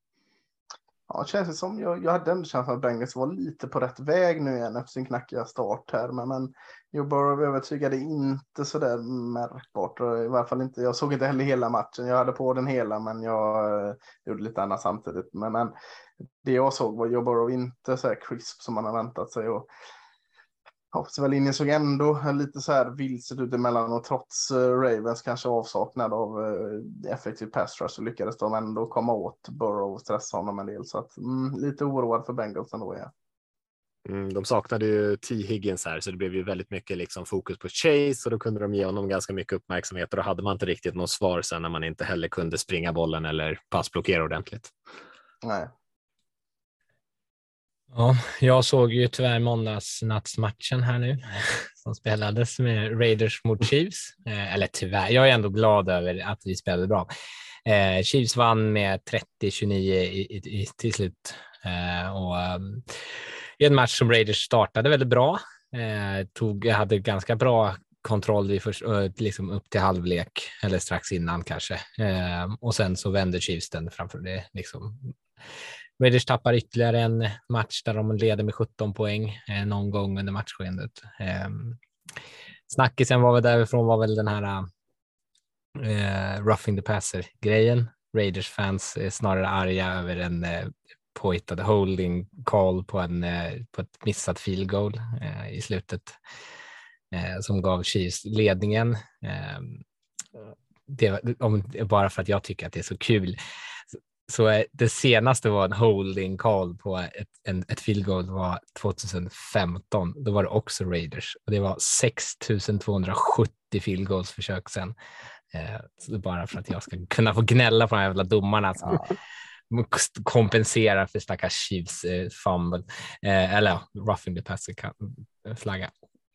Ja, det känns det som. Jag, jag hade ändå känslan att Bengals var lite på rätt väg nu igen efter sin knackiga start här. Men, men Joe Burrow övertygade inte så där märkbart. I varje fall inte. Jag såg inte heller hela matchen. Jag hade på den hela, men jag eh, gjorde lite annat samtidigt. Men, men det jag såg var Joe Burrow inte så här crisp som man har väntat sig. Och offensiva linjen såg ändå lite så här vilset ut emellan och trots eh, Ravens kanske avsaknad av eh, effektiv pass rush så lyckades de ändå komma åt Burrow och stressa honom en del. Så att, mm, lite oroad för Bengals ändå. Ja. Mm, de saknade ju T. Higgins här, så det blev ju väldigt mycket liksom fokus på Chase och då kunde de ge honom ganska mycket uppmärksamhet och då hade man inte riktigt något svar sen när man inte heller kunde springa bollen eller passblockera ordentligt. Nej. Ja, jag såg ju tyvärr måndagsnattsmatchen här nu som spelades med Raiders mot Chiefs. Eh, eller tyvärr, jag är ändå glad över att vi spelade bra. Eh, Chiefs vann med 30-29 i, i, till slut. Eh, och, um, I en match som Raiders startade väldigt bra. Eh, tog, hade ganska bra kontroll i först, liksom upp till halvlek eller strax innan kanske. Och sen så vände Chiefs den framför det. Liksom. Raiders tappar ytterligare en match där de leder med 17 poäng eh, någon gång under matchskedet. Eh, snackisen var väl därifrån var väl den här eh, roughing the passer grejen. Raiders fans är snarare arga över en eh, påhittad holding call på, en, eh, på ett missat field goal eh, i slutet eh, som gav Chiefs ledningen. Eh, det, om, bara för att jag tycker att det är så kul. Så, eh, det senaste var en holding call på ett, en, ett field goal var 2015. Då var det också Raiders och det var 6270 field goals försök sen. Eh, bara för att jag ska kunna få gnälla på de här jävla domarna som kompenserar för stackars Chiefs eh, fumble. Eh, eller ja, roughing the passer flagga.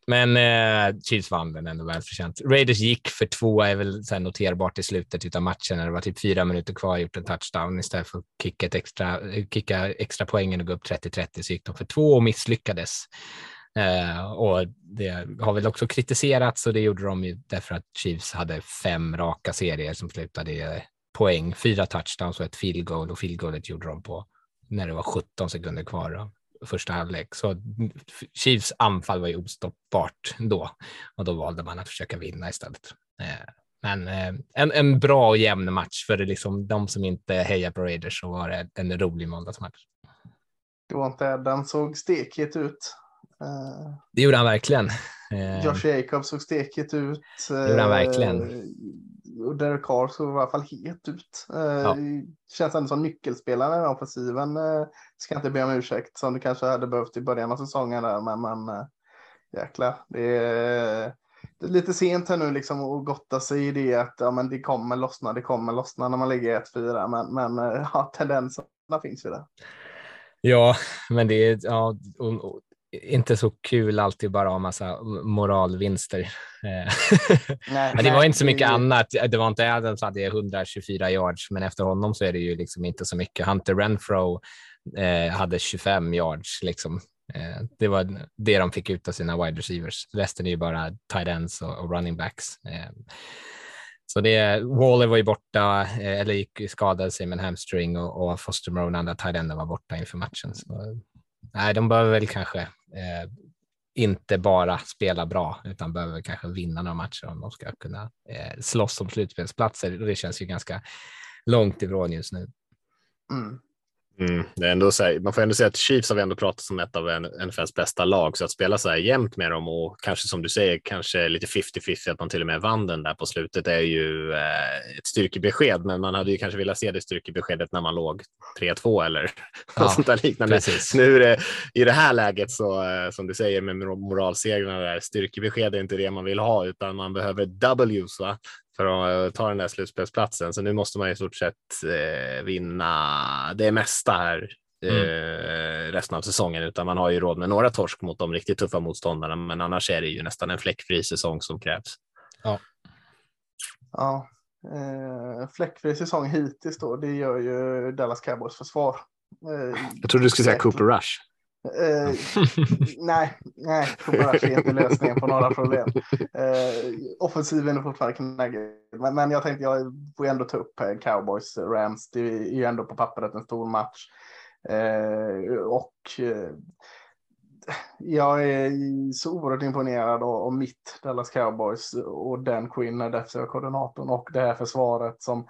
Men eh, Chiefs vann den ändå välförtjänt. Raiders gick för två är väl så här noterbart i slutet av matchen när det var typ fyra minuter kvar gjort en touchdown istället för att kicka, ett extra, eh, kicka extra poängen och gå upp 30-30 så gick de för två och misslyckades. Eh, och det har väl också kritiserats och det gjorde de ju därför att Chiefs hade fem raka serier som slutade i eh, poäng, fyra touchdowns och ett field goal och field goalet gjorde de på när det var 17 sekunder kvar första halvlek. Så Chiefs anfall var ju ostoppbart då och då valde man att försöka vinna istället. Eh, men eh, en, en bra och jämn match för det liksom, de som inte hejar på Raiders så var det en rolig måndagsmatch. Det var inte den såg stekigt ut. Det gjorde han verkligen. Eh, Josh Jacobs såg stekigt ut. Det gjorde han verkligen. Och Derek Carr såg i alla fall het ut. Eh, Ja. Känns ändå som nyckelspelaren i offensiven. Eh, Ska inte be om ursäkt som det kanske hade behövt i början av säsongen där. Men, men eh, jäklar. Det är, det är lite sent här nu liksom att gotta sig i det att ja, men det kommer lossna, det kommer lossna när man ligger 1-4. Men, men ja, tendenserna finns ju där. Ja, men det är ja, och, och, inte så kul alltid bara ha massa moralvinster. Eh, Nej, men det var inte så mycket annat. Det var inte Adams som hade 124 yards, men efter honom så är det ju liksom inte så mycket. Hunter Renfro eh, hade 25 yards. Liksom. Eh, det var det de fick ut av sina wide receivers. Resten är ju bara tight ends och, och running backs. Eh, så det, Waller var ju borta, eh, eller gick skadade sig med en hamstring och, och Foster Moore, andra tight enden, var borta inför matchen. Så, nej, de behöver väl kanske eh, inte bara spela bra, utan behöver kanske vinna några matcher om de ska kunna eh, slåss om slutspelsplatser. Och det känns ju ganska långt ifrån just nu. Mm. Mm, det är ändå här, man får ändå säga att Chiefs har vi ändå pratat som ett av en- NFLs bästa lag, så att spela så här jämnt med dem och kanske som du säger, kanske lite 50-50 att man till och med vann den där på slutet är ju eh, ett styrkebesked, men man hade ju kanske velat se det styrkebeskedet när man låg 3-2 eller Ja, något sånt där liknande. precis. Nu är det i det här läget så eh, som du säger med mor- moralsegrarna där, styrkebesked är inte det man vill ha utan man behöver W's va? För att ta den där slutspelsplatsen. Så nu måste man i stort sett eh, vinna det mesta här eh, resten av säsongen, utan man har ju råd med några torsk mot de riktigt tuffa motståndarna, men annars är det ju nästan en fläckfri säsong som krävs. Ja, eh, fläckfri säsong hittills då, det gör ju Dallas Cowboys försvar. Eh, Jag trodde du skulle säga Cooper Rush. Eh, nej, nej, Cooper Rush är inte lösningen på några problem. Eh, offensiven är fortfarande knaggig. Men, men jag tänkte jag får ändå ta upp eh, Cowboys eh, Rams. Det är ju ändå på pappret en stor match. Eh, och eh, jag är så oerhört imponerad av, av mitt Dallas Cowboys och den Quinn, defensiva koordinatorn och det här försvaret som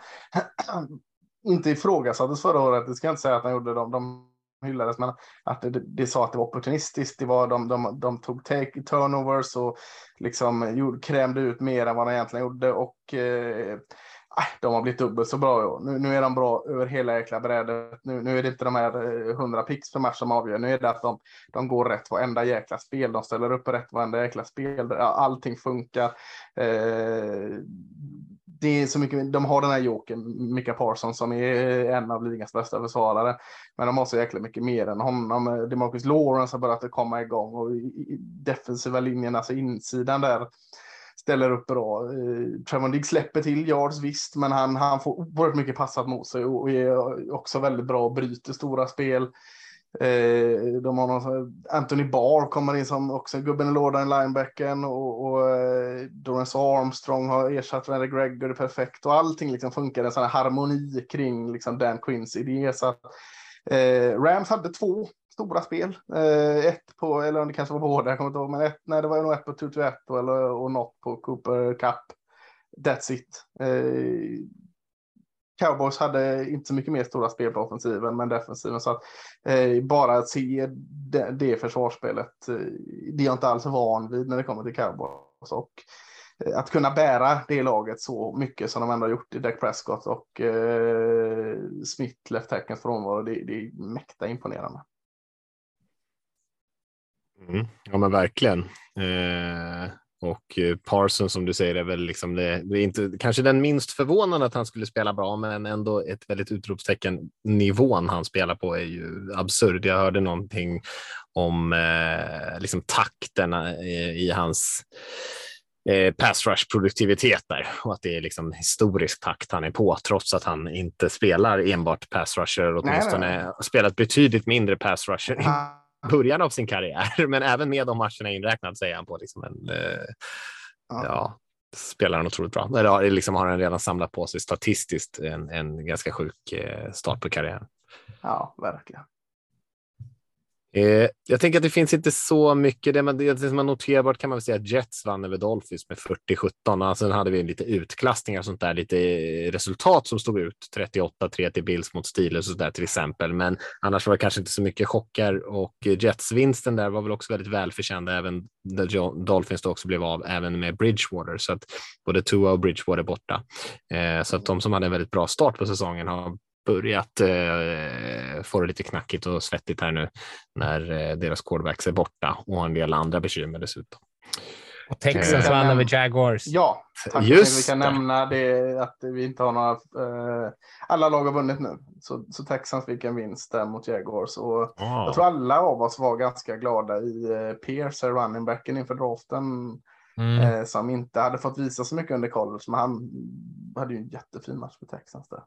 inte ifrågasattes förra året. Det ska jag inte säga att han gjorde. De, de hyllades, men att det, det sa att det var opportunistiskt. Det var, de, de, de tog take turnovers och liksom gjorde, krämde ut mer än vad de egentligen gjorde. Och eh, äh, de har blivit dubbelt så bra i år. Nu, nu är de bra över hela jäkla brädet. Nu, nu är det inte de här eh, 100 pix per match som avgör. Nu är det att de, de går rätt varenda jäkla spel. De ställer upp rätt varenda jäkla spel. Allting funkar. Eh, det är så mycket, de har den här joken, Mika Parsons, som är eh, en av ligans bästa försvarare. Men de har så jäkla mycket mer än honom. Eh, Demarcus Lawrence har börjat komma igång och defensiva linjen, alltså insidan där, ställer upp bra. Eh, Trevor Digg släpper till yards visst, men han, han får oerhört mycket passat mot sig och är också väldigt bra och bryter stora spel. Eh, de har någon, Anthony Barr kommer in som också gubben i lådan, i linebacken och, och eh, Dorrance Armstrong har ersatt Randy Gregory perfekt och allting liksom funkar en sån här harmoni kring liksom Dan Quinns idé. Så att, eh, Rams hade två stora spel. Eh, ett på, eller om det kanske var båda, jag kommer inte ihåg, men ett, nej, det var nog ett på Tutu 1 eller, och något på Cooper Cup. That's it. Eh, Cowboys hade inte så mycket mer stora spel på offensiven, men defensiven. Så att, eh, bara att se det, det försvarsspelet, eh, det är jag inte alls van vid när det kommer till Cowboys. Och, eh, att kunna bära det laget så mycket som de ändå har gjort i Dak Prescott och eh, Smith, left tackens frånvaro, det, det är mäkta imponerande. Mm. Ja, men verkligen. Eh, och Parsons som du säger är väl liksom det, det, är inte kanske den minst förvånande att han skulle spela bra, men ändå ett väldigt utropstecken. Nivån han spelar på är ju absurd. Jag hörde någonting om eh, liksom takten i, i hans eh, pass rush produktivitet där och att det är liksom historisk takt han är på trots att han inte spelar enbart pass rusher, åtminstone nej, nej. spelat betydligt mindre pass rusher början av sin karriär, men även med de matcherna inräknat säger han på liksom en, eh, ja. ja. spelar han otroligt bra. Eller liksom har han redan samlat på sig statistiskt en, en ganska sjuk eh, start på karriären. Ja, verkligen. Eh, jag tänker att det finns inte så mycket. Det, man, det som är liksom noterbart kan man väl säga att Jets vann över Dolphins med 40-17. Alltså, sen hade vi lite utklassningar och sånt där, lite resultat som stod ut. 38-3 till Bills mot Steelers och så där till exempel. Men annars var det kanske inte så mycket chockar och Jets-vinsten där var väl också väldigt välförtjänt, även där Dolphins då också blev av, även med Bridgewater. Så att både Tua och Bridgewater borta. Eh, så att de som hade en väldigt bra start på säsongen har börjat eh, få det lite knackigt och svettigt här nu när eh, deras quarterbacks är borta och en del andra bekymmer dessutom. Och Texas vann över Jaguars. Ja, tack. Just vi kan det. nämna det att vi inte har några. Eh, alla lag har vunnit nu, så, så Texans fick en vinst där mot Jaguars och oh. jag tror alla av oss var ganska glada i eh, Pierce, running backen inför draften. Mm. Eh, som inte hade fått visa så mycket under college, men han hade ju en jättefin match för Texans där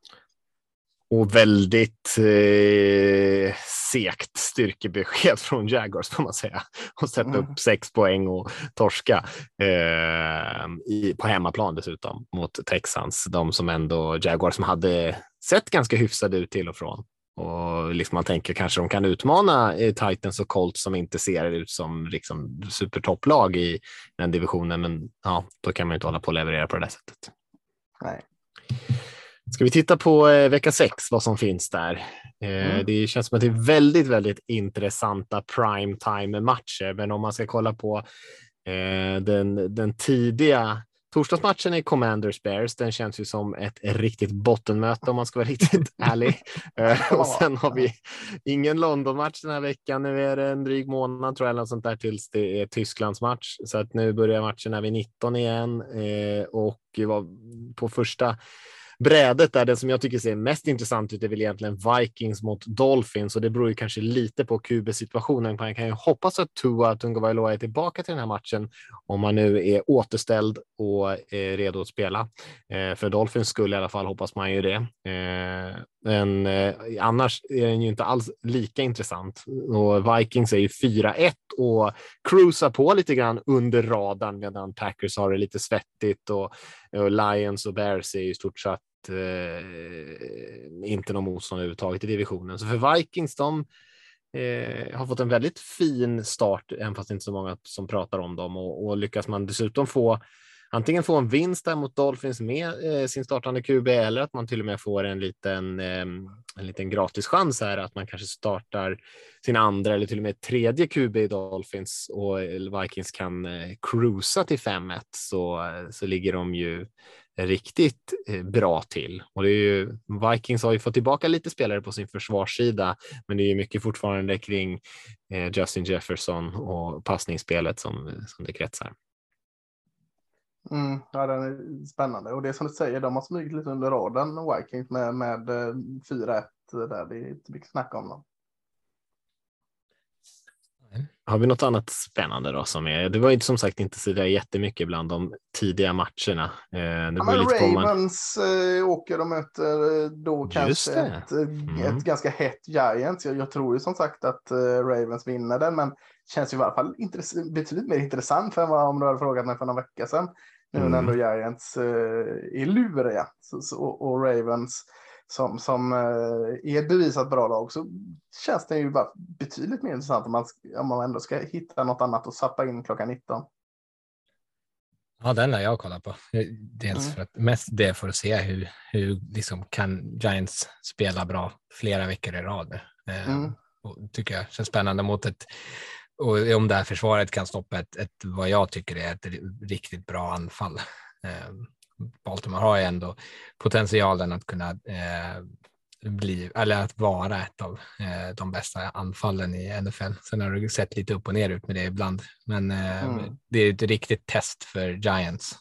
och väldigt eh, segt styrkebesked från Jaguars får man säga. Och sätta mm. upp sex poäng och torska eh, i, på hemmaplan dessutom mot Texans. De som ändå Jaguars som hade sett ganska hyfsade ut till och från. Och liksom man tänker kanske de kan utmana eh, Titans och Colts som inte ser ut som liksom supertopplag i den divisionen. Men ja, då kan man inte hålla på och leverera på det där sättet. Nej. Ska vi titta på eh, vecka sex, vad som finns där? Eh, mm. Det känns som att det är väldigt, väldigt intressanta prime time matcher, men om man ska kolla på eh, den, den tidiga Torsdagsmatchen är Commanders Bears. Den känns ju som ett riktigt bottenmöte om man ska vara riktigt ärlig. Eh, och sen har vi ingen London-match den här veckan. Nu är det en dryg månad tror jag, eller sånt där tills det är Tysklands match. Så att nu börjar matchen när vi är 19 igen eh, och på första brädet där, den som jag tycker ser mest intressant ut är väl egentligen Vikings mot Dolphins och det beror ju kanske lite på QB-situationen. Man kan ju hoppas att Tua Tungavailoa är tillbaka till den här matchen om man nu är återställd och är redo att spela. Eh, för Dolphins skulle i alla fall hoppas man ju det. Eh, men eh, annars är den ju inte alls lika intressant och Vikings är ju 4-1 och cruisar på lite grann under radarn medan Packers har det lite svettigt och, och Lions och Bears är ju i stort sett eh, inte någon motstånd överhuvudtaget i divisionen. Så för Vikings, de eh, har fått en väldigt fin start, även fast det inte är så många som pratar om dem och, och lyckas man dessutom få antingen få en vinst där mot Dolphins med eh, sin startande QB eller att man till och med får en liten, eh, en liten gratis chans här att man kanske startar sin andra eller till och med tredje QB i Dolphins och Vikings kan eh, cruisa till 5-1 så, så ligger de ju riktigt eh, bra till. Och det är ju, Vikings har ju fått tillbaka lite spelare på sin försvarssida, men det är ju mycket fortfarande kring eh, Justin Jefferson och passningsspelet som, som det kretsar. Mm, ja, den är spännande och det är som du säger, de har smugit lite under radarn Vikings med, med 4-1 eh, där. Det är inte mycket snack om dem. Har vi något annat spännande då som är? Det var ju som sagt inte så där jättemycket bland de tidiga matcherna. Eh, ja, Ravens man... äh, åker och möter eh, då kanske ett, mm. ett ganska hett Giants. Jag, jag, tror ju som sagt att Ravens vinner den, men känns ju i alla fall betydligt mer intressant för vad om du hade frågat mig för några vecka sedan. Nu när mm. ändå Giants äh, är luriga så, och Ravens som, som eh, är ett bevisat bra lag så känns det ju bara betydligt mer intressant om man, om man ändå ska hitta något annat och sappa in klockan 19. Ja, den har jag kollat på. Dels mm. för att mest det för att se hur, hur liksom kan Giants spela bra flera veckor i rad. Eh, mm. Och tycker jag känns spännande mot ett och om det här försvaret kan stoppa ett, ett vad jag tycker är ett riktigt bra anfall. Eh, Baltimore har ju ändå potentialen att kunna eh, bli, eller att vara ett av eh, de bästa anfallen i NFL. Sen har det sett lite upp och ner ut med det ibland, men eh, mm. det är ett riktigt test för Giants.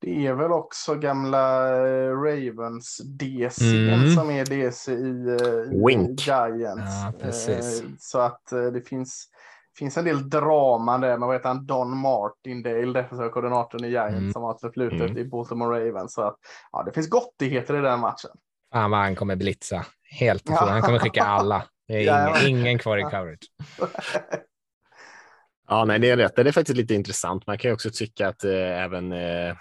Det är väl också gamla eh, Ravens DC mm. som är DC i, eh, i Giants. Ja, precis. Så att det finns finns en del drama där med vad heter han, Don Martindale, defensiva koordinatorn i Giants mm. som har förflutet mm. i Baltimore Ravens. Så att, ja, det finns gottigheter i den matchen. Fan vad han kommer blitza. Helt ja. Han kommer skicka alla. Det är ingen, ja, ingen kvar i coverage. ja, nej, det är rätt. Det är faktiskt lite intressant. Man kan ju också tycka att eh, även Eh,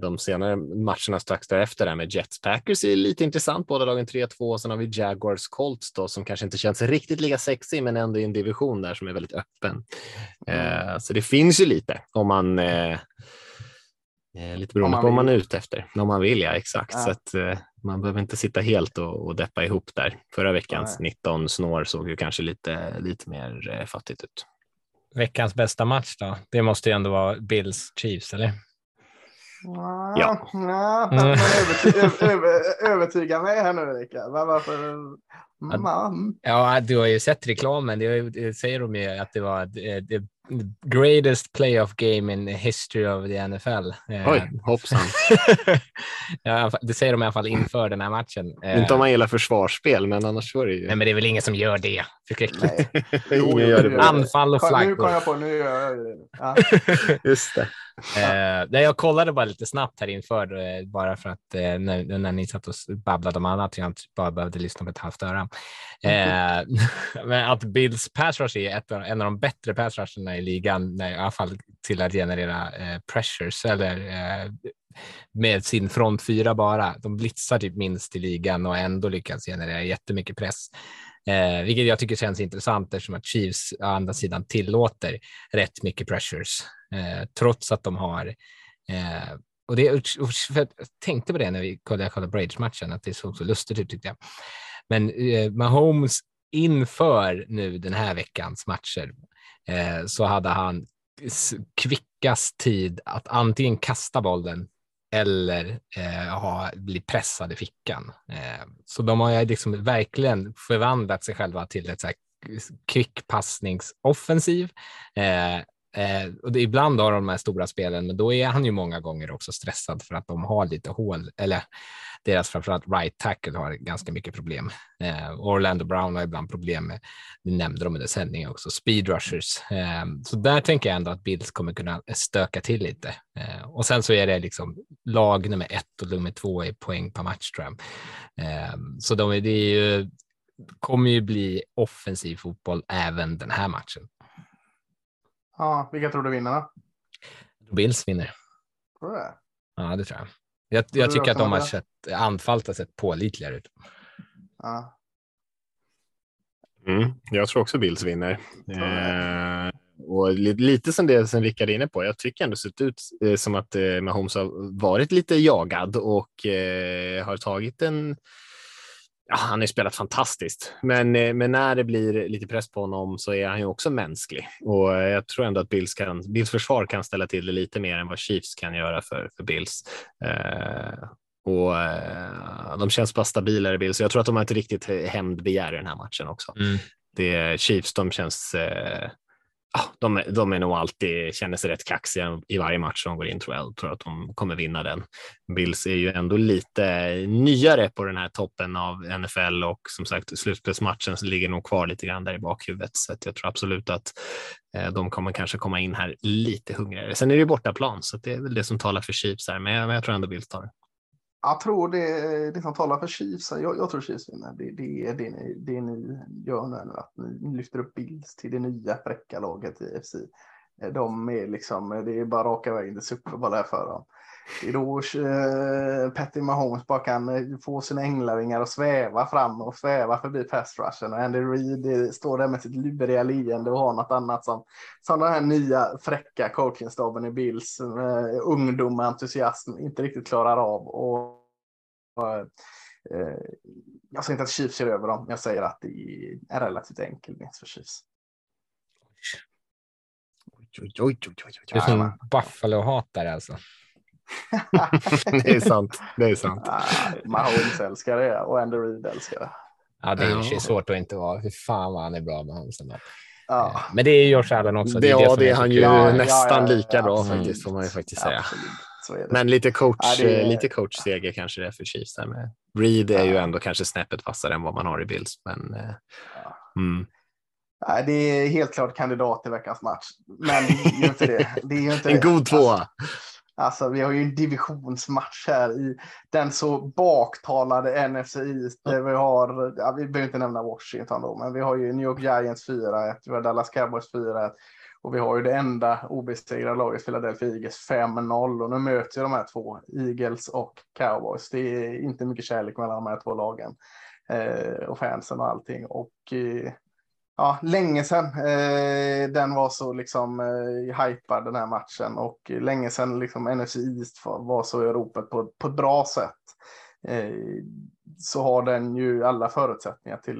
de senare matcherna strax därefter där med Jets Packers är lite intressant. Båda lagen 3-2 och sen har vi Jaguars Colts då som kanske inte känns riktigt lika sexy men ändå i en division där som är väldigt öppen. Mm. Eh, så det finns ju lite om man eh, lite beroende på vad man är ute efter. Om man vill, ja exakt. Ja. Så att, man behöver inte sitta helt och, och deppa ihop där. Förra veckans Nej. 19 snår såg ju kanske lite, lite mer fattigt ut. Veckans bästa match då? Det måste ju ändå vara Bills Chiefs, eller? Ja. ja mm. övertyga, över, övertyga mig här nu, Rickard. Varför? Man. Ja, du har ju sett reklamen. Det säger de ju att det var the greatest playoff game in the history of the NFL. Eh, Oj, hoppsan. ja, det säger de i alla fall inför den här matchen. Inte om man gillar försvarsspel, men annars var det ju. Nej, men det är väl ingen som gör det. Förskräckligt. Anfall och flaggor. Nu kom jag på, nu gör jag det. Ja. Just det. Eh, jag kollade bara lite snabbt här inför, eh, bara för att eh, när, när ni satt och babblade om annat, jag bara behövde lyssna på ett halvt öra. Eh, men att Bills pass rush är ett, en av de bättre pass rusherna i ligan, när, i alla fall till att generera eh, pressures, eller eh, med sin front fyra bara. De blitzar typ minst i ligan och ändå lyckas generera jättemycket press. Eh, vilket jag tycker känns intressant eftersom att Chiefs å andra sidan tillåter rätt mycket pressures eh, trots att de har eh, och det, och jag tänkte på det när vi kollade, kollade Braves-matchen, att det såg så lustigt ut tyckte jag. Men eh, Mahomes inför nu den här veckans matcher eh, så hade han kvickast tid att antingen kasta bollen eller eh, ha, bli pressad i fickan. Eh, så de har ju liksom verkligen förvandlat sig själva till ett så här kvickpassningsoffensiv. Eh, Eh, och det, ibland har de de här stora spelen, men då är han ju många gånger också stressad för att de har lite hål, eller deras framförallt right tackle har ganska mycket problem. Eh, Orlando Brown har ibland problem med, vi nämnde de under sändningen också, speed rushers. Eh, så där tänker jag ändå att Bills kommer kunna stöka till lite. Eh, och sen så är det liksom lag nummer ett och nummer två i poäng per match tror jag. Eh, så de, det är ju, kommer ju bli offensiv fotboll även den här matchen. Ja, vilka tror du vinner då? Bills vinner. Tror du det? Ja, det tror jag. Jag, jag tycker att de har sett, anfallet har sett pålitligare ut. Ja. Mm, jag tror också Bills vinner. Eh, och lite, lite som det som Rickard är inne på. Jag tycker ändå sett ut eh, som att eh, Mahomes har varit lite jagad och eh, har tagit en ja, han har spelat fantastiskt, men, eh, men när det blir lite press på honom så är han ju också mänsklig och jag tror ändå att Bills, kan, Bills försvar kan ställa till det lite mer än vad Chiefs kan göra för, för Bills. Eh, och eh, de känns bara stabilare Bills. Jag tror att de har ett riktigt hämndbegär i den här matchen också. Mm. Det Chiefs, de känns eh, de, de är nog alltid, känner sig rätt kaxiga i varje match som går in tror jag, tror att de kommer vinna den. Bills är ju ändå lite nyare på den här toppen av NFL och som sagt slutspelsmatchen ligger nog kvar lite grann där i bakhuvudet så att jag tror absolut att eh, de kommer kanske komma in här lite hungrigare. Sen är det ju bortaplan så det är väl det som talar för Chiefs här, men jag, men jag tror ändå Bills tar det. Jag tror det, det som talar för Chiefs, jag, jag tror Chiefs vinner. Det, det är det ni, det ni gör nu, att ni lyfter upp Bills till det nya fräcka laget i FC. Eh, de är liksom, eh, det är bara raka vägen till Super Bowl här för dem. Det är då eh, Patty Mahomes bara kan eh, få sina änglavingar att sväva fram och sväva förbi pass rushen. Och Andy Reid står där med sitt luriga leende och har något annat som, som den här nya fräcka coachingstaben i Bills, eh, ungdom och entusiasm inte riktigt klarar av. Och, och eh, jag säger inte att Chiefs kör över dem, jag säger att det är en relativt enkel vinst för Chiefs. Oj, oj, oj, oj, oj. Det är som Buffalo-hatare alltså. det är sant. Det är sant. Ah, Mahomes älskar det och Andy Reid älskar det. Ja, det är ja. svårt att inte vara. Fy fan vad han är bra med Hansen. Ja. Men det är Josh Allen också. Det, ja, det, det är han ju ja, nästan ja, lika bra faktiskt, får man ju faktiskt säga. Men lite coach, är... lite coachseger kanske det är för Chiefs. Reed är ju ändå kanske snäppet vassare än vad man har i Bills. Men, mm. Nej, det är helt klart kandidat till veckans match. Men det är ju inte det. det, är inte en det. god tvåa. Alltså, Alltså, vi har ju en divisionsmatch här i den så baktalade NFC East. Där vi har, ja, vi behöver inte nämna Washington då, men vi har ju New York Giants 4-1, vi har Dallas Cowboys 4-1 och vi har ju det enda obesegrade laget, Philadelphia Eagles 5-0 och nu möter de här två, Eagles och Cowboys. Det är inte mycket kärlek mellan de här två lagen eh, och fansen och allting och eh, ja, länge sedan eh, den var så liksom eh, hypad den här matchen och länge sedan liksom NFC East var så i ropet på, på ett bra sätt. Eh, så har den ju alla förutsättningar till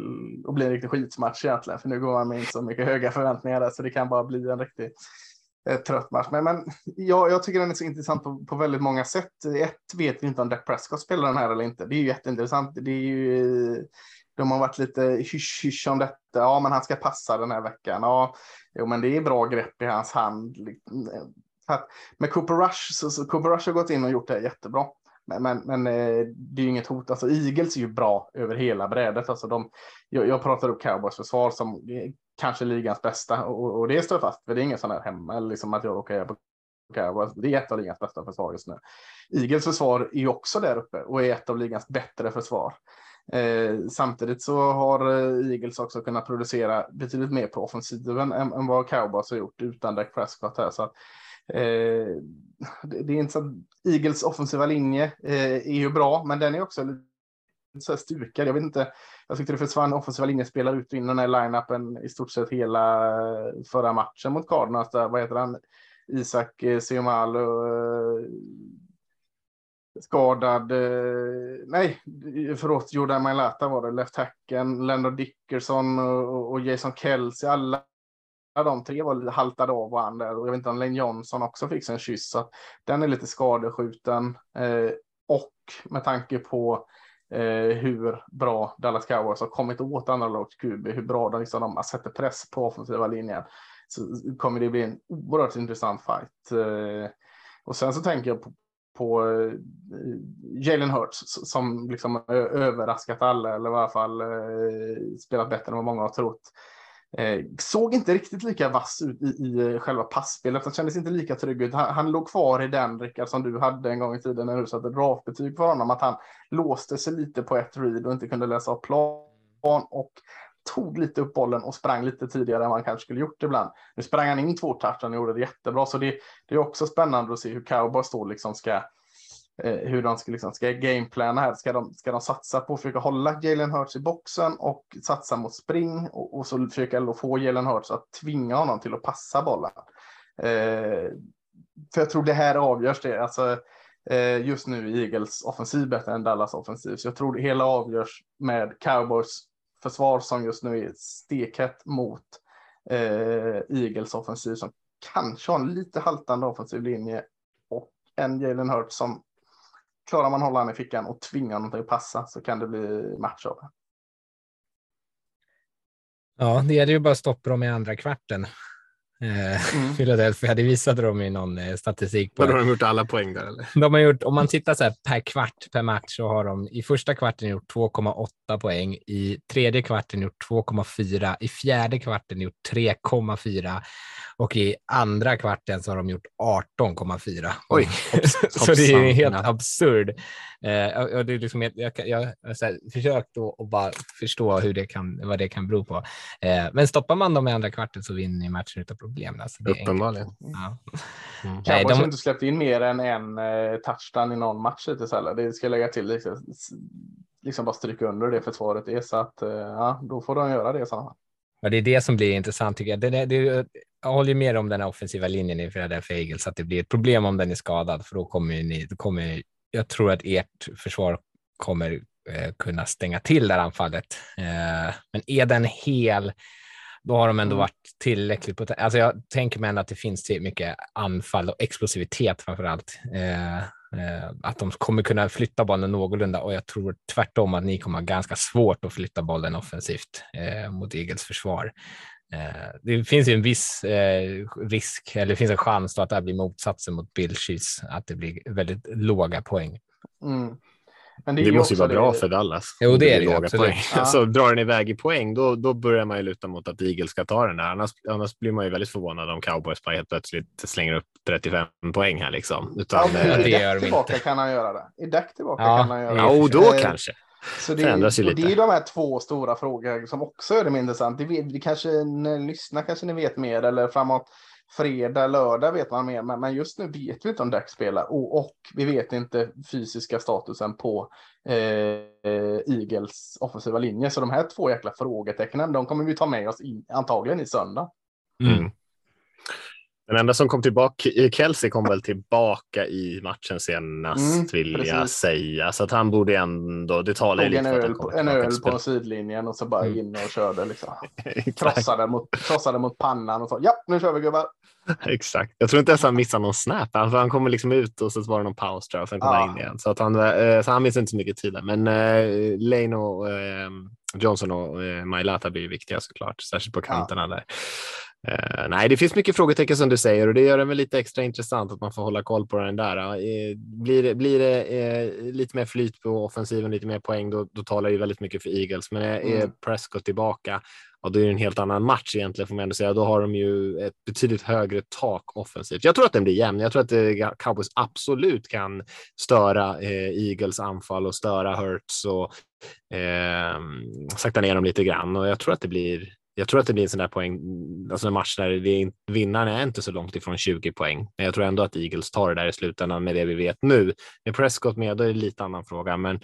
att bli en riktig skitmatch egentligen, för nu går man med inte så mycket höga förväntningar där, så det kan bara bli en riktig eh, trött match. Men, men ja, jag tycker den är så intressant på, på väldigt många sätt. Ett vet vi inte om Dak Prescott spelar den här eller inte. Det är ju jätteintressant. Det är ju eh, de har varit lite hysch-hysch om detta. Ja, men han ska passa den här veckan. Ja, jo, men det är bra grepp i hans hand. Med Cooper Rush, så, så Cooper Rush har gått in och gjort det jättebra. Men, men, men eh, det är ju inget hot. Alltså, Eagles är ju bra över hela brädet. Alltså, de, jag, jag pratar upp Cowboys försvar som kanske ligans bästa och, och det står fast. För det är ingen sån här hemma liksom att jag råkar på Cowboys. Det är ett av ligans bästa försvar just nu. Eagles försvar är ju också där uppe och är ett av ligans bättre försvar. Eh, samtidigt så har eh, Eagles också kunnat producera betydligt mer på offensiven än, än vad Cowboys har gjort utan Dak Prescott här. Så att, eh, det, det, är inte så Eagles offensiva linje eh, är ju bra, men den är också lite så här stukad. Jag vet inte. Jag tyckte det försvann offensiva linjespelare ut och in den här line-upen i stort sett hela eh, förra matchen mot Cardinals. Där, vad heter han? Isak eh, skadad. Eh, nej, förlåt, Jordan Mailata var det. Left hacken, Lando Dickerson och, och Jason Kelsey. Alla de tre var lite haltade av varandra och jag vet inte om Len Johnson också fick sig en kyss. Så den är lite skadeskjuten eh, och med tanke på eh, hur bra Dallas Cowboys har kommit åt andra lags QB, hur bra de, liksom, de sätter press på offensiva linjen så kommer det bli en oerhört intressant fight. Eh, och sen så tänker jag på, på eh, Jalen Hurts som liksom överraskat alla eller i alla fall eh, spelat bättre än vad många har trott. Eh, såg inte riktigt lika vass ut i, i själva passspelet. Han kändes inte lika trygg ut. Han, han låg kvar i den Rickard som du hade en gång i tiden när du satte draftbetyg för honom. Att han låste sig lite på ett read och inte kunde läsa av plan och tog lite upp bollen och sprang lite tidigare än man kanske skulle gjort ibland. Nu sprang han in två touchar och gjorde det jättebra, så det, det är också spännande att se hur Cowboys då liksom ska eh, hur de ska, liksom, ska gameplana här. Ska de, ska de satsa på att försöka hålla Jalen Hurts i boxen och satsa mot spring och, och så försöka få Jalen Hurts att tvinga honom till att passa bollen. Eh, för jag tror det här avgörs det. Alltså, eh, just nu är Eagles offensiv bättre än Dallas offensiv, så jag tror det hela avgörs med Cowboys försvar som just nu är stekhett mot eh, Eagles offensiv som kanske har en lite haltande offensiv linje och en Jalen Hurts som klarar man hålla han i fickan och tvinga honom till att passa så kan det bli match av det. Ja, det gäller ju bara att stoppa dem i andra kvarten. Eh, mm. Philadelphia, det visade de i någon eh, statistik. På. Har de gjort alla poäng där? Eller? De har gjort, om man tittar så här per kvart per match så har de i första kvarten gjort 2,8 poäng, i tredje kvarten gjort 2,4, i fjärde kvarten gjort 3,4 och i andra kvarten så har de gjort 18,4. Oj, så det är helt absurd. Eh, det är liksom, jag, jag, jag har försökt att bara förstå hur det kan, vad det kan bero på. Eh, men stoppar man dem i andra kvarten så vinner ni matchen utan problem. Alltså, Uppenbarligen. Ja. Mm. Nej, de har inte släppt in mer än en eh, touchdown i någon match hittills heller. Det ska jag lägga till. Liksom, liksom bara stryka under det försvaret är så att eh, ja, då får de göra det i sådana fall. Ja, det är det som blir intressant tycker jag. Det, det, det, jag håller med om den offensiva linjen i Philadelphia Eagles, att det blir ett problem om den är skadad, för då kommer ni, då kommer, jag tror att ert försvar kommer eh, kunna stänga till det här anfallet. Eh, men är den hel, då har de ändå mm. varit tillräckligt på Alltså jag tänker mig ändå att det finns mycket anfall och explosivitet framför allt. Eh, eh, att de kommer kunna flytta bollen någorlunda och jag tror tvärtom att ni kommer ha ganska svårt att flytta bollen offensivt eh, mot Eagles försvar. Eh, det finns ju en viss eh, risk, eller det finns en chans att det här blir motsatsen mot Bill Chiefs, att det blir väldigt låga poäng. Mm. Men det, det måste ju vara det... bra för Dallas. Jo, det är det. Låga absolut. poäng. Ja. Så drar den iväg i poäng, då, då börjar man ju luta mot att Eagles ska ta den där. Annars, annars blir man ju väldigt förvånad om Cowboys bara helt plötsligt slänger upp 35 poäng här liksom. Utan, ja, I det gör tillbaka inte. kan han göra det. I däck tillbaka ja. kan han göra det. Ja, och då eh, kanske. Så det, Förändras ju lite. det är de här två stora frågorna som också är det intressant. Det, det kanske, när ni lyssnar kanske ni vet mer eller framåt fredag, lördag vet man mer, men just nu vet vi inte om Dak spelar och, och vi vet inte fysiska statusen på eh, Eagles offensiva linje. Så de här två jäkla frågetecknen, de kommer vi ta med oss in, antagligen i söndag. Mm. Den enda som kom tillbaka, Kelsey kom väl tillbaka i matchen senast mm, vill precis. jag säga. Så att han borde ändå, det talar ju lite för att han kommer En öl på sidlinjen och så bara mm. in och körde liksom. krossade, mot, krossade mot pannan och så. Ja, nu kör vi gubbar. Exakt. Jag tror inte ens han missade någon snap. Alltså, han kommer liksom ut och så var det någon paus tror jag, och sen kom ja. han in igen. Så, att han, eh, så han missade inte så mycket tid. Men eh, Lane och eh, Johnson och eh, Mailata blir viktiga såklart, särskilt på kanterna ja. där. Uh, nej, det finns mycket frågetecken som du säger och det gör det väl lite extra intressant att man får hålla koll på den där. Uh, blir det, blir det uh, lite mer flyt på offensiven, lite mer poäng, då, då talar det väldigt mycket för Eagles. Men är mm. Prescott tillbaka, ja, då är det en helt annan match egentligen får man ändå säga. Då har de ju ett betydligt högre tak offensivt. Jag tror att den blir jämn. Jag tror att Cowboys absolut kan störa Eagles anfall och störa Hurts och eh, sakta ner dem lite grann och jag tror att det blir jag tror att det blir en sån där poäng, alltså en match där vi, vinnaren är inte så långt ifrån 20 poäng. Men jag tror ändå att Eagles tar det där i slutändan med det vi vet nu. Med Prescott med, då är det lite annan fråga, men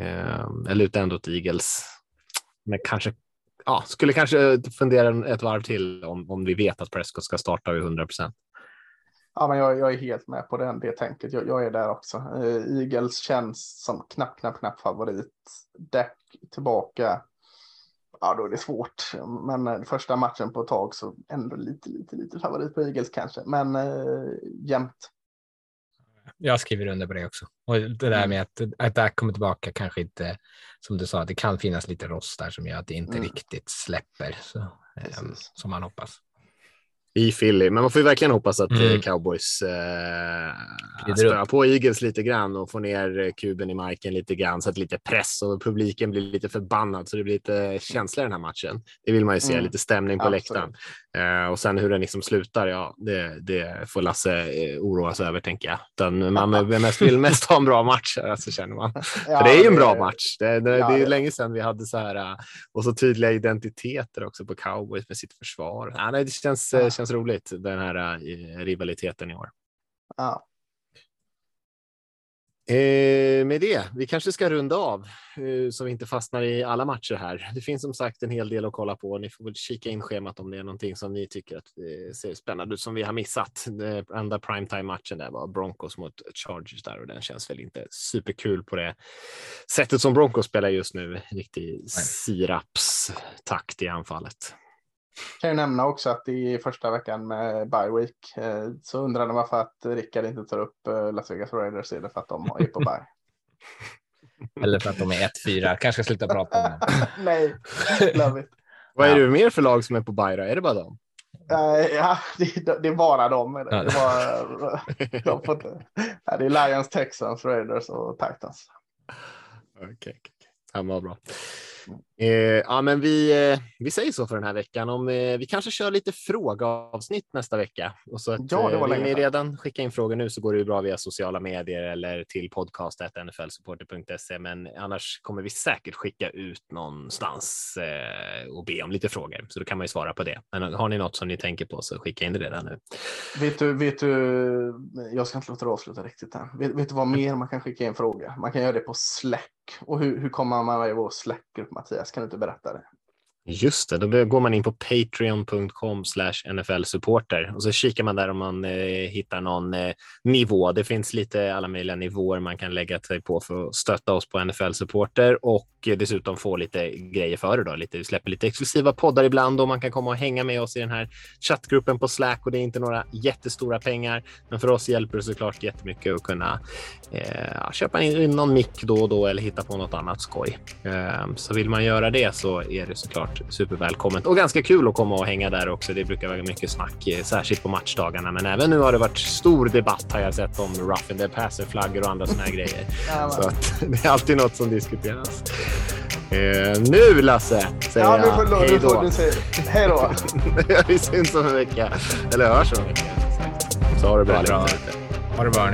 eh, jag lutar ändå åt Eagles. Men kanske, ja, skulle kanske fundera ett varv till om, om vi vet att Prescott ska starta vid 100 procent. Ja, men jag, jag, är helt med på den, det tänket. Jag, jag är där också. Eh, Eagles känns som knapp, knapp, knapp favorit. Deck tillbaka ja, då är det svårt. Men eh, första matchen på ett tag så ändå lite, lite, lite favorit på Eagles kanske. Men eh, jämnt. Jag skriver under på det också. Och det där Mm. med att, att Dak kommer tillbaka kanske inte, som du sa, det kan finnas lite rost där som gör att det inte Mm. riktigt släpper så, eh, som man hoppas. I Philly. Men man får ju verkligen hoppas att Mm. eh, cowboys eh, spöar på Eagles lite grann och får ner eh, kuben i marken lite grann så att lite press och publiken blir lite förbannad så det blir lite känsla i den här matchen. Det vill man ju se, Mm. lite stämning på Absolut. läktaren. Eh, och sen hur den liksom slutar, ja, det, det får Lasse eh, oroa sig över tänker jag. Utan man mest, vill mest ha en bra match, alltså, känner man. Ja, För det är ju en bra match. Det, det, Ja, det är ju länge sedan vi hade så här äh, och så tydliga identiteter också på cowboys med sitt försvar. Ja, nej, det känns, Ja. känns roligt, den här rivaliteten i år. Ja. Eh, med det, vi kanske ska runda av eh, så vi inte fastnar i alla matcher här. Det finns som sagt en hel del att kolla på. Ni får väl kika in schemat om det är någonting som ni tycker att eh, ser spännande ut som vi har missat. Den enda primetime-matchen där var Broncos mot Chargers där och den känns väl inte superkul på det sättet som Broncos spelar just nu. Riktig sirapstakt i anfallet. Kan ju nämna också att det är första veckan med bye week. Eh, Så undrar ni varför att Rickard inte tar upp eh, Las Vegas Raiders. Är det för att de är på bye? Eller för att de är 1-4. Kanske ska sluta prata om dem. Nej, love it. Vad är det mer för lag som är på Bayra? Är det bara dem? Eh, ja, det, det är bara dem. Det, det, var, de får det är Lions, Texans, Raiders och Titans. Okej, okay, okay. ja, vad bra. Eh, ja, men vi, eh, vi säger så för den här veckan. Om, eh, vi kanske kör lite frågeavsnitt nästa vecka. Och så att, Ja, det var eh, vill ni redan skicka in frågor nu så går det ju bra via sociala medier eller till podcast.nflsupporter.se. Men annars kommer vi säkert skicka ut någonstans eh, och be om lite frågor. Så då kan man ju svara på det. Men har ni något som ni tänker på så skicka in det redan nu. Vet du, vet du, jag ska inte låta det avsluta riktigt än. Vet, vet du vad mer man kan skicka in frågor? Man kan göra det på Slack. Och hur, hur kommer man med i vår Slack-grupp Mattias? Kan du inte berätta det? Just det, då går man in på patreon.com nfl-supporter och så kikar man där om man eh, hittar någon eh, nivå. Det finns lite alla möjliga nivåer man kan lägga sig på för att stötta oss på NFL-supporter och eh, dessutom få lite grejer för det. Då. Lite, vi släpper lite exklusiva poddar ibland och man kan komma och hänga med oss i den här chattgruppen på Slack och det är inte några jättestora pengar. Men för oss hjälper det såklart jättemycket att kunna eh, köpa in någon mick då och då eller hitta på något annat skoj. Eh, så vill man göra det så är det såklart supervälkommet och ganska kul att komma och hänga där också. Det brukar vara mycket snack, eh, särskilt på matchdagarna. Men även nu har det varit stor debatt har jag sett om rough in the passer flaggor och andra såna här grejer. Ja, Så att det är alltid något som diskuteras. Eh, nu Lasse säger ja, jag du- hej då. hej då. Vi syns om en vecka. Eller hörs om en vecka. Så ha det bra. Bra. lite. Ha det bra.